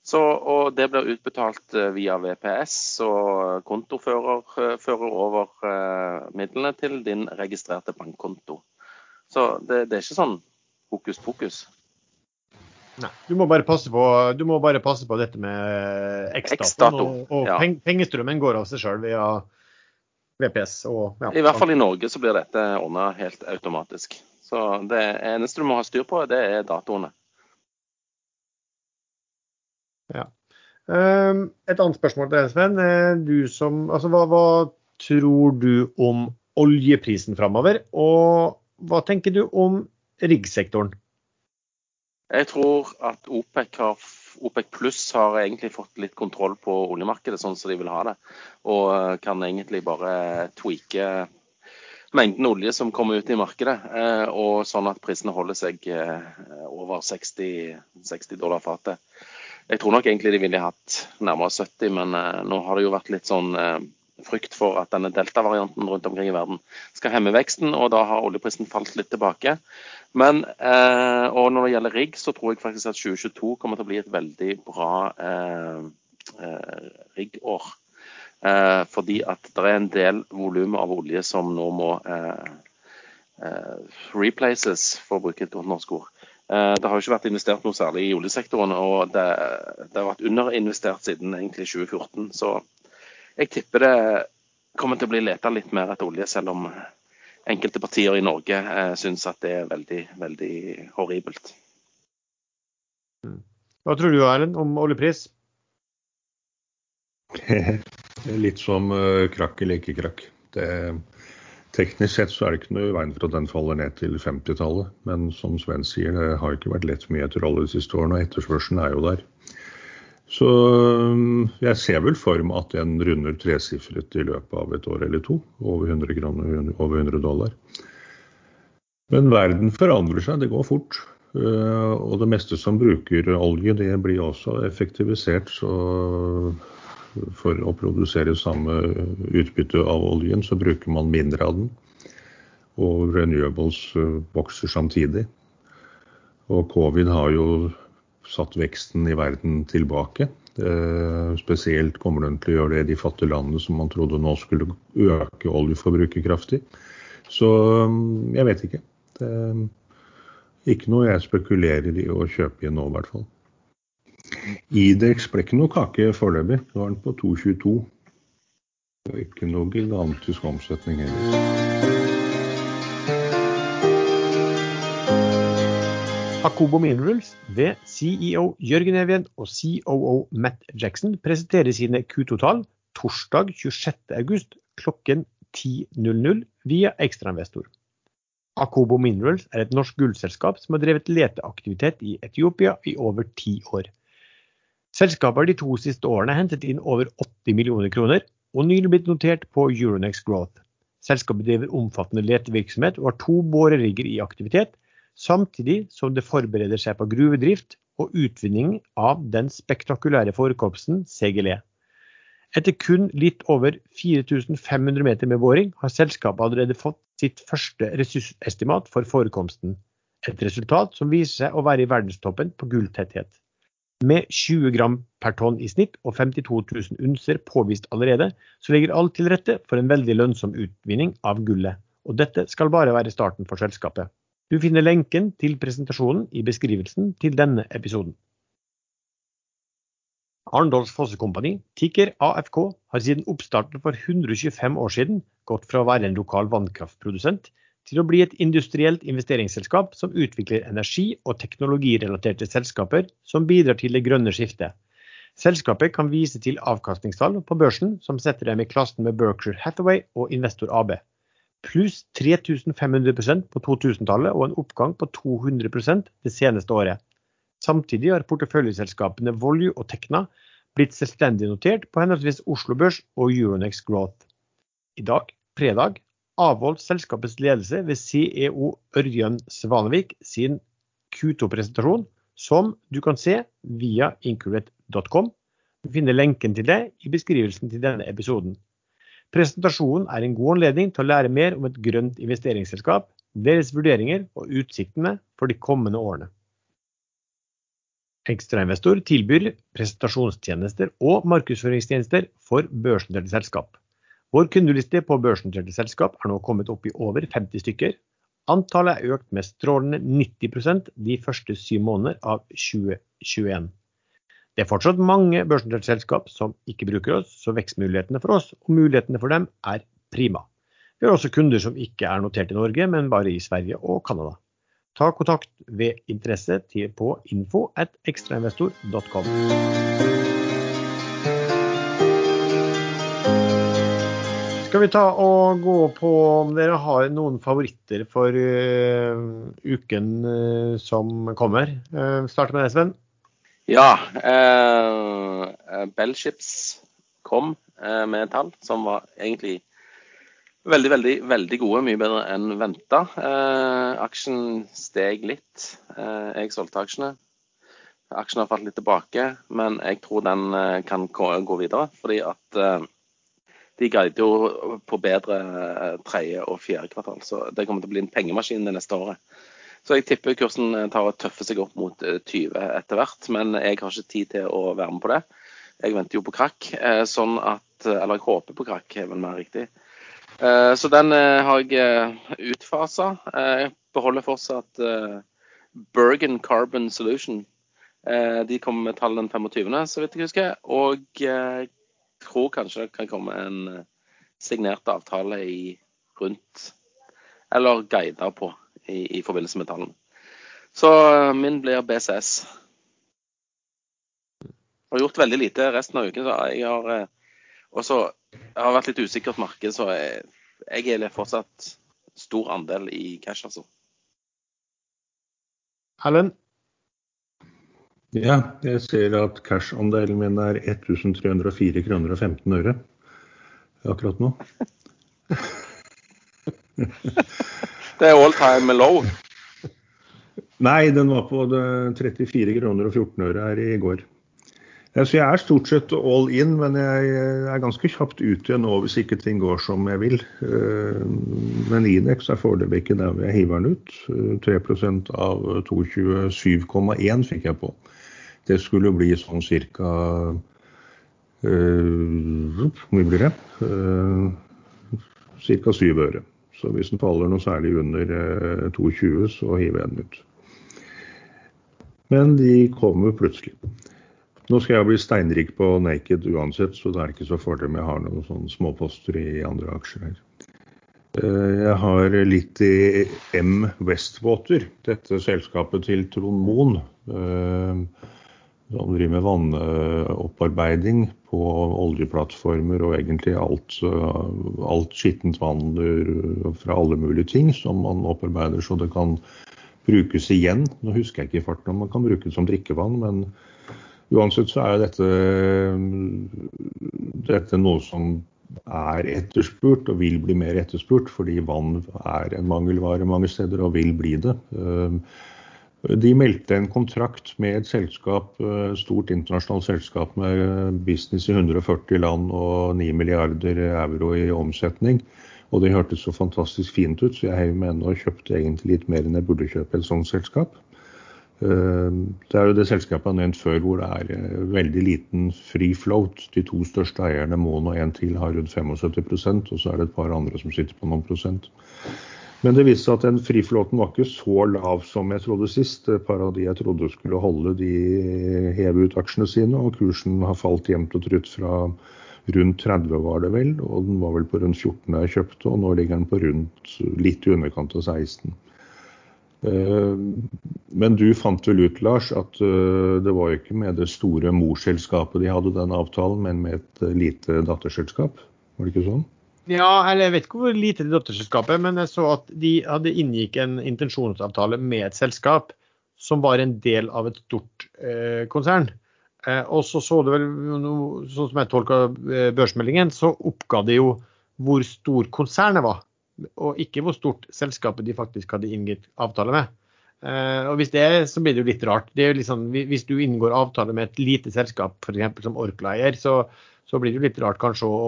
S2: Så, og det blir utbetalt eh, via VPS, og kontofører eh, fører over eh, midlene til din registrerte bankkonto. Så det, det er ikke sånn hokus pokus.
S1: Nei, du må bare passe på, du må bare passe på dette med
S2: X-dato.
S1: Og, og
S2: ja.
S1: peng, pengestrømmen går av seg sjøl via VPS. Og, ja,
S2: I hvert fall i Norge så blir dette ordna helt automatisk. Så det eneste du må ha styr på, det er datoene.
S1: Um, et annet spørsmål til deg, Sven. Eh, som, altså, hva, hva tror du om oljeprisen framover? Og hva tenker du om riggsektoren?
S2: Jeg tror at OPEC, har, OPEC pluss har egentlig fått litt kontroll på oljemarkedet sånn som de vil ha det. Og eh, kan egentlig bare tweake mengden olje som kommer ut i markedet. eh, Og sånn at prisene holder seg over 60, 60 dollar fatet. Jeg tror nok egentlig de ville hatt nærmere 70, men eh, nå har det jo vært litt sånn eh, frykt for at denne delta-varianten rundt omkring i verden skal hemme veksten, og da har oljeprisen falt litt tilbake. Men eh, og når det gjelder rigg, så tror jeg faktisk at 2022 kommer til å bli et veldig bra eh, eh, fordi at det er en del volum av olje som nå må replaces, for å bruke et godt norsk ord. Eh, Det har jo ikke vært investert noe særlig i oljesektoren, og det, det har vært underinvestert siden egentlig 2014. Så jeg tipper det kommer til å bli leta litt mer etter olje, selv om enkelte partier i Norge eh, syns at det er veldig, veldig horribelt.
S1: Hva tror du Erlend, om oljepris? (laughs)
S3: Litt som eh, krakk eller ikke krakk. Det, teknisk sett så er det ikke noe i veien for at den faller ned til 50-tallet. Men som Sven sier, det har ikke vært lett mye etter alle de siste årene, og etterspørselen er jo der. Så jeg ser vel for meg at den runder tresifret i løpet av et år eller to. Over 100 kroner, over 100 dollar. Men verden forandrer seg, det går fort. Eh, Og det meste som bruker olje, det blir også effektivisert. Så for å produsere samme utbytte av oljen, så bruker man mindre av den. Og renewables eh, vokser samtidig. Og covid har jo satt veksten i verden tilbake. Eh, spesielt kommer den til å gjøre det i de fattige landene som man trodde nå skulle øke oljeforbruket kraftig. Så mm, jeg vet ikke. Det er ikke noe jeg spekulerer i å kjøpe i nå, i hvert fall. Idex ble ikke noe kake foreløpig. Nå er den på 2,22. Det er ikke noe gigantisk omsetning heller.
S1: Akobo Minerals ved CEO Jørgen Evjen og COO Matt Jackson presenterer sine Q-tall torsdag 26.8 klokken 10.00 via ekstrainvestor. Akobo Minerals er et norsk gullselskap som har drevet leteaktivitet i Etiopia i over ti år. Selskapet har de to siste årene hentet inn over 80 millioner kroner, og nylig blitt notert på Euronex Growth. Selskapet driver omfattende letevirksomhet og har to borerigger i aktivitet, samtidig som det forbereder seg på gruvedrift og utvinning av den spektakulære forekomsten CGLE. Etter kun litt over 4500 meter med boring har selskapet allerede fått sitt første ressursestimat for forekomsten. Et resultat som viser seg å være i verdenstoppen på gulltetthet. Med 20 gram per tonn i snitt og 52 000 unser påvist allerede, så ligger alt til rette for en veldig lønnsom utvinning av gullet. Og dette skal bare være starten for selskapet. Du finner lenken til presentasjonen i beskrivelsen til denne episoden. Arendals Fossekompani, ticker AFK, har siden oppstarten for 125 år siden gått fra å være en lokal vannkraftprodusent til å bli et industrielt investeringsselskap som utvikler energi- og teknologirelaterte selskaper som bidrar til det grønne skiftet. Selskapet kan vise til avkastningstall på børsen som setter dem i klassen med Berkshire Hathaway og Investor AB. Pluss 3500% på 2000-tallet og en oppgang på 200% det seneste året. Samtidig har porteføljeselskapene Volue og Tekna blitt selvstendig notert på henholdsvis Oslo Børs og Euronex Growth. I dag, fredag, avholdt selskapets ledelse ved CEO Ørjan Svanevik sin Q2-presentasjon, som du kan se via incurate.com. Du finner lenken til det i beskrivelsen til denne episoden. Presentasjonen er en god anledning til å lære mer om et grønt investeringsselskap, deres vurderinger og utsiktene for de kommende årene. Ekstrainvestor tilbyr presentasjonstjenester og markedsføringstjenester for børsnoterte selskap. Vår kundeliste på børsnoterte selskap er nå kommet opp i over 50 stykker. Antallet er økt med strålende 90% de første syv måneder av 2021. Det er fortsatt mange børsnoterte selskap som ikke bruker oss, så vekstmulighetene for oss og mulighetene for dem er prima. Vi har også kunder som ikke er notert i Norge, men bare i Sverige og Canada. Ta kontakt ved interesse på info at ekstrainvestor.com. Skal vi ta og gå på om dere har noen favoritter for uh, uken uh, som kommer? Uh, Start med deg, Sven.
S2: Ja. Uh, Bellships kom med tall som var egentlig veldig, veldig veldig gode. Mye bedre enn venta. aksjen steg litt. jeg solgte aksjene. Aksjen har falt litt tilbake, men jeg tror den kan gå videre. fordi at de guider jo på bedre eh, tredje og fjerde kvartal. Så det kommer til å bli en pengemaskin det neste året. Så jeg tipper kursen eh, tar og tøffer seg opp mot 20 eh, etter hvert. Men jeg har ikke tid til å være med på det. Jeg venter jo på krakk. Sånn at Eller jeg håper på krakk, er vel mer riktig. Så den har jeg utfasa. Jeg beholder fortsatt Bergen Carbon Solution. De kommer med tall den 25., så vidt jeg husker. Og tror kanskje det kan komme en eh, signert avtale i rundt Eller guider på i, i forbindelse med tallene. Så eh, min blir BCS. Jeg har gjort veldig lite resten av uken. så jeg har eh, også jeg har vært litt usikkert marked, så jeg, jeg er fortsatt stor andel i cash, altså.
S1: Erlend?
S3: Ja, jeg ser at cash-andelen min er 1304 kroner og 15 øre akkurat nå.
S2: det er all time low?
S3: Nei, den var på 34 kroner og 14 øre her i går. Så jeg er stort sett all in, men jeg er ganske kjapt ut igjen nå hvis ikke ting går som jeg vil. Eh, men Inex er foreløpig ikke der hvor jeg hiver den ut. 3 eh, av 227,1 fikk jeg på. Det skulle bli sånn cirka øh, Hvor mye blir det? Uh, cirka syv øre. Så hvis den faller noe særlig under uh, 2,20, så hiver jeg den ut. Men de kommer plutselig. Nå skal jeg bli steinrik på Naked uansett, så det er ikke så fordel om jeg har noen sånne småposter i andre aksjer her. Jeg har litt i M Westwater, dette selskapet til Trond Moen som driver med vannopparbeiding på oljeplattformer og egentlig alt, alt skittent vann fra alle mulige ting som man opparbeider så det kan brukes igjen. Nå husker jeg ikke i farten om man kan bruke det som drikkevann, men uansett så er dette, dette noe som er etterspurt og vil bli mer etterspurt, fordi vann er en mangelvare mange steder og vil bli det. De meldte en kontrakt med et selskap, et stort internasjonalt selskap med eh, business i 140 land og 9 milliarder euro i omsetning. Og det hørtes så fantastisk fint ut, så jeg heiv meg ennå og kjøpte egentlig litt mer enn jeg burde kjøpe et sånt selskap. Eh, det er jo det selskapet jeg har nevnt før hvor det er veldig liten free float. De to største eierne, Moen og en til, har rundt 75% og så er det et par andre som sitter på noen prosent. Men det viste seg at den friflåten var ikke så lav som jeg trodde sist. Et par av de jeg trodde skulle holde, de hev ut aksjene sine, og kursen har falt jevnt og trutt fra rundt 30 var det vel, og den var vel på rundt 14 da jeg kjøpte, og nå ligger den på rundt litt i underkant av 16. Eh, men du fant vel ut, Lars, at eh, det var jo ikke med det store morselskapet de hadde den avtalen, men med et lite datterselskap? Var det ikke sånn?
S1: Ja, eller jeg vet ikke hvor lite det datterselskapet, men jeg så at de hadde inngikk en intensjonsavtale med et selskap som var en del av et stort eh, konsern. Eh, og så så det vel, sånn som jeg tolka eh, børsmeldingen, så oppga de jo hvor stor konsernet var, og ikke hvor stort selskapet de faktisk hadde inngitt avtale med. Eh, og hvis det er, så blir det jo litt rart. Det er jo liksom, hvis du inngår avtale med et lite selskap, f.eks. som Orkla-eier, så så blir det litt rart kanskje å,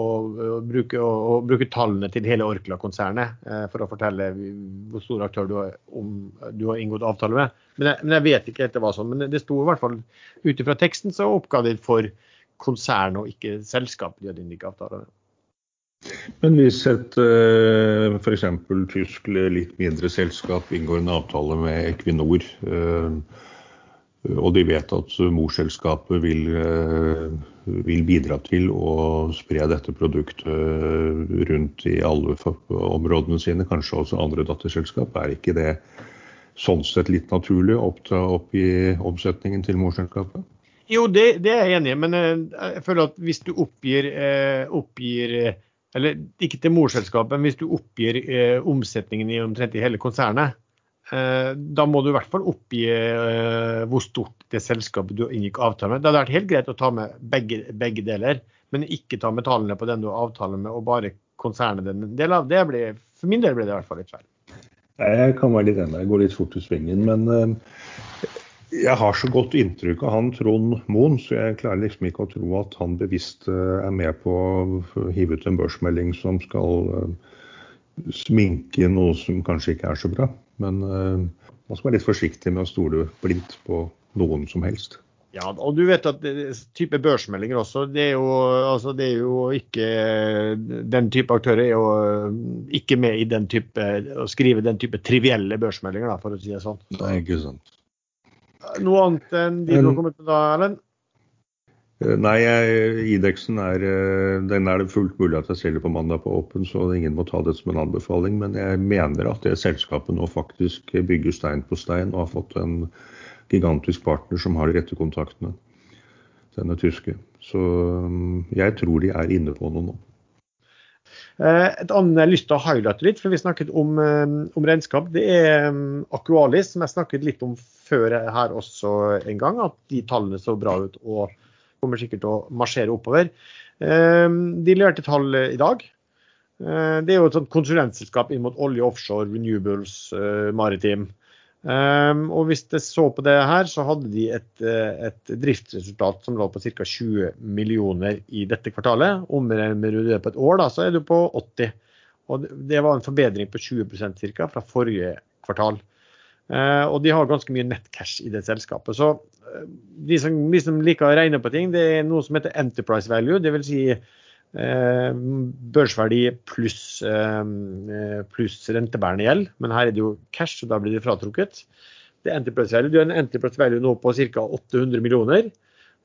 S1: å, bruke, å, å bruke, tallene til hele Orkla-konsernet eh, for å fortelle hvor stor aktør du har, om, du har inngått avtale med. Men jeg, men jeg, vet ikke helt det var sånn. Men det sto i hvert fall ut ifra teksten så oppga de for konsernet og ikke selskapet de hadde inngått avtale med.
S3: Men hvis et eh, f.eks. tysk litt mindre selskap inngår en avtale med Equinor, eh, og de vet at morselskapet vil, eh, vil bidra til å spre dette produktet rundt i alle områdene sine, kanskje også andre datterselskap, er ikke det sånn sett litt naturlig å oppta opp i omsetningen til morselskapet?
S1: Jo, det, det, er jeg enig i, men jeg føler at hvis du oppgir, oppgir eller ikke til morselskapet, men hvis du oppgir eh, omsetningen i omtrent i hele konsernet, eh, da må du i hvert fall oppgi eh, hvor stort det selskapet du inngikk avtale med. Det hadde vært helt greit å ta med begge, begge, deler, men ikke ta med tallene på den du har avtale med, og bare konsernet den del av. Det ble, for min del ble det i hvert fall litt feil.
S3: Jeg kan være litt enig, jeg går litt fort i svingen. Men eh, jeg har så godt inntrykk av han Trond Moen, så jeg klarer liksom ikke å tro at han bevisst eh, er med på å hive ut en børsmelding som skal eh, sminke noe som kanskje ikke er så bra. Men uh, man skal være litt forsiktig med å stole blindt på noen som helst.
S1: Ja, og du vet at type børsmeldinger også, det er jo, altså det er jo ikke Den type aktører er jo ikke med i den type, å skrive den type trivielle børsmeldinger, da, for å si det sånn.
S3: Nei, ikke sant.
S1: Noe annet enn de du har kommet med da, Erlend?
S3: Eh, nei, Idexen er, eh, den er det fullt mulig at jeg selger på mandag på Åpen, så ingen må ta det som en anbefaling. Men jeg mener at det selskapet nå faktisk bygger stein på stein og har fått en gigantisk partner som har de rette kontaktene. Denne tyske. Så mm, jeg tror de er inne på noe nå.
S1: Eh, et annet jeg har lyst til å highlighte litt, for vi snakket om, om regnskap, det er Akualis, Aqualis, som jeg snakket litt om før her også en gang at de tallene så bra ut og kommer sikkert til å marsjere oppover. Ehm, de leverte tall i dag. Eh, det er jo et sånt konsulentselskap inn mot olje, offshore, renewables, eh, maritim. Ehm, og hvis det så på det her, så hadde de et, eh, et driftsresultat som lå på ca. 20 millioner i dette kvartalet. Omregner du det på et år, da, så er du på 80. Og det var en forbedring på 20% ca. fra forrige kvartal. Eh, og de har ganske mye nettcash i det selskapet. Så eh, de som, de liker å regne på ting, det er noe som heter enterprise value. Dvs. Si, eh, børsverdi pluss eh, plus rentebærende gjeld. Men her er det jo cash, så da blir det fratrukket. Det er enterprise value. Du har en enterprise value nå på ca. 800 millioner.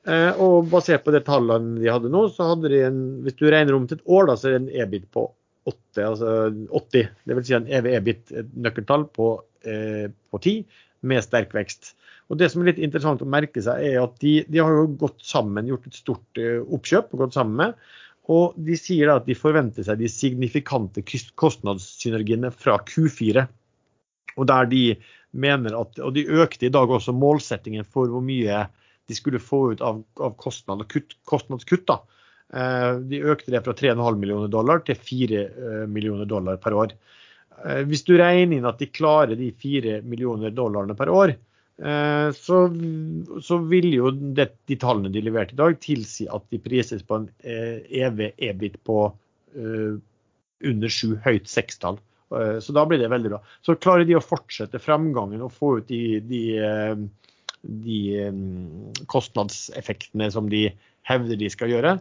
S1: Eh, og basert på de tallene de hadde nå, så hadde de en Hvis du regner om til et år, da, så er det en EBIT på 8, altså 80. Det vil si en EV-EBIT-nøkkeltall på Eh, på tid med sterk vekst. Og Det som er litt interessant å merke seg, er at de, de har jo gått sammen, gjort et stort eh, oppkjøp gått sammen med. Og de sier at de forventer seg de signifikante kostnadssynergiene fra Q4. Og der de mener at, og de økte i dag også målsettingen for hvor mye de skulle få ut av, av kostnad kutt, kostnadskutt. da. Eh, de økte det fra 3,5 millioner dollar til 4 millioner dollar per år. Eh, hvis du regner inn at de klarer de 4 millioner dollarene per år, eh, så, så vil jo det, de tallene de leverte i dag, tilsi at de prises på en EV-EBIT på på under sju, høyt sekstall. Så da blir det veldig bra. Så klarer de å fortsette fremgangen og få ut de, de, de kostnadseffektene som de hevder de skal gjøre,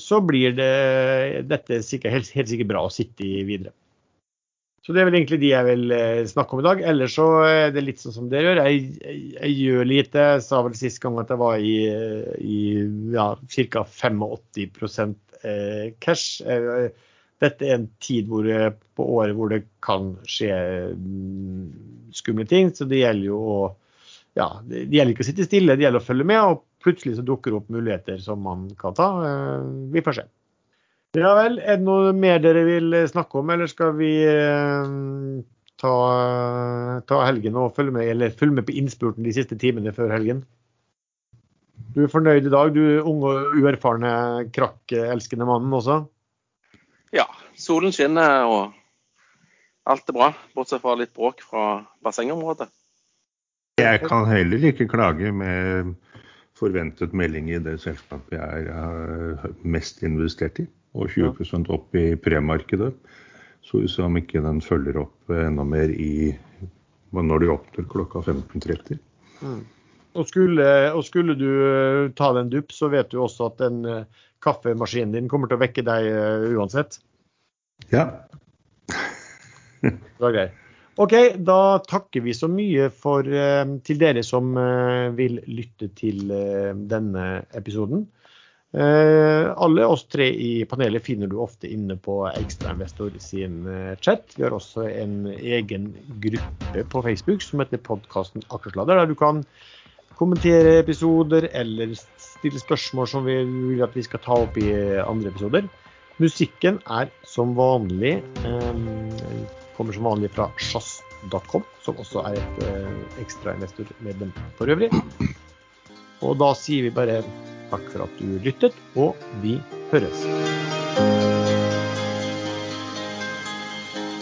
S1: så blir det, dette sikkert, helt, helt sikkert bra å sitte i videre. Så det er vel egentlig de jeg vil eh, snakke om i dag. Ellers så er det litt sånn som dere gjør. Jeg, jeg, jeg gjør lite. Jeg sa vel sist gang at jeg var i, i ja, ca. 85% cash. Eh, dette er en tid hvor, på året hvor det kan skje mm, skumle ting. Så det gjelder jo å ja, det gjelder ikke å sitte stille, det gjelder å følge med. Og plutselig så dukker det opp muligheter som man kan ta. Eh, vi får se. Ja vel. Er det noe mer dere vil snakke om, eller skal vi eh, ta, ta, helgen og følge med, eller følge med på innspurten de siste timene før helgen? Du er fornøyd i dag, du unge og uerfarne krakkelskende mannen også?
S2: Ja. Solen skinner og alt er bra, bortsett fra litt bråk fra bassengområdet.
S3: Jeg kan heller ikke klage med forventet melding i det selskapet jeg er mest investert i og 20% opp i premarkedet. Så vi ser om ikke den følger opp enda mer i når de åpner klokka 15.30. Mm.
S1: Og skulle, og skulle du eh, ta den dupp, så vet du også at den eh, kaffemaskinen din kommer til å vekke deg eh, uansett.
S3: Ja. (laughs)
S1: det var greit. OK, da takker vi så mye for, eh, til dere som eh, vil lytte til eh, denne episoden. Eh, alle oss tre i panelet finner du ofte inne på Ekstrainvestor sin eh, chat. Vi har også en egen gruppe på Facebook som heter podkasten Akersladder, der du kan kommentere episoder eller stille spørsmål som vi vil at vi skal ta opp i andre episoder. Musikken er som vanlig eh, kommer som vanlig fra sjazz.com, som også er et ekstrainvestormedlem for øvrig. Og da sier vi bare takk for at du lyttet, og vi høres.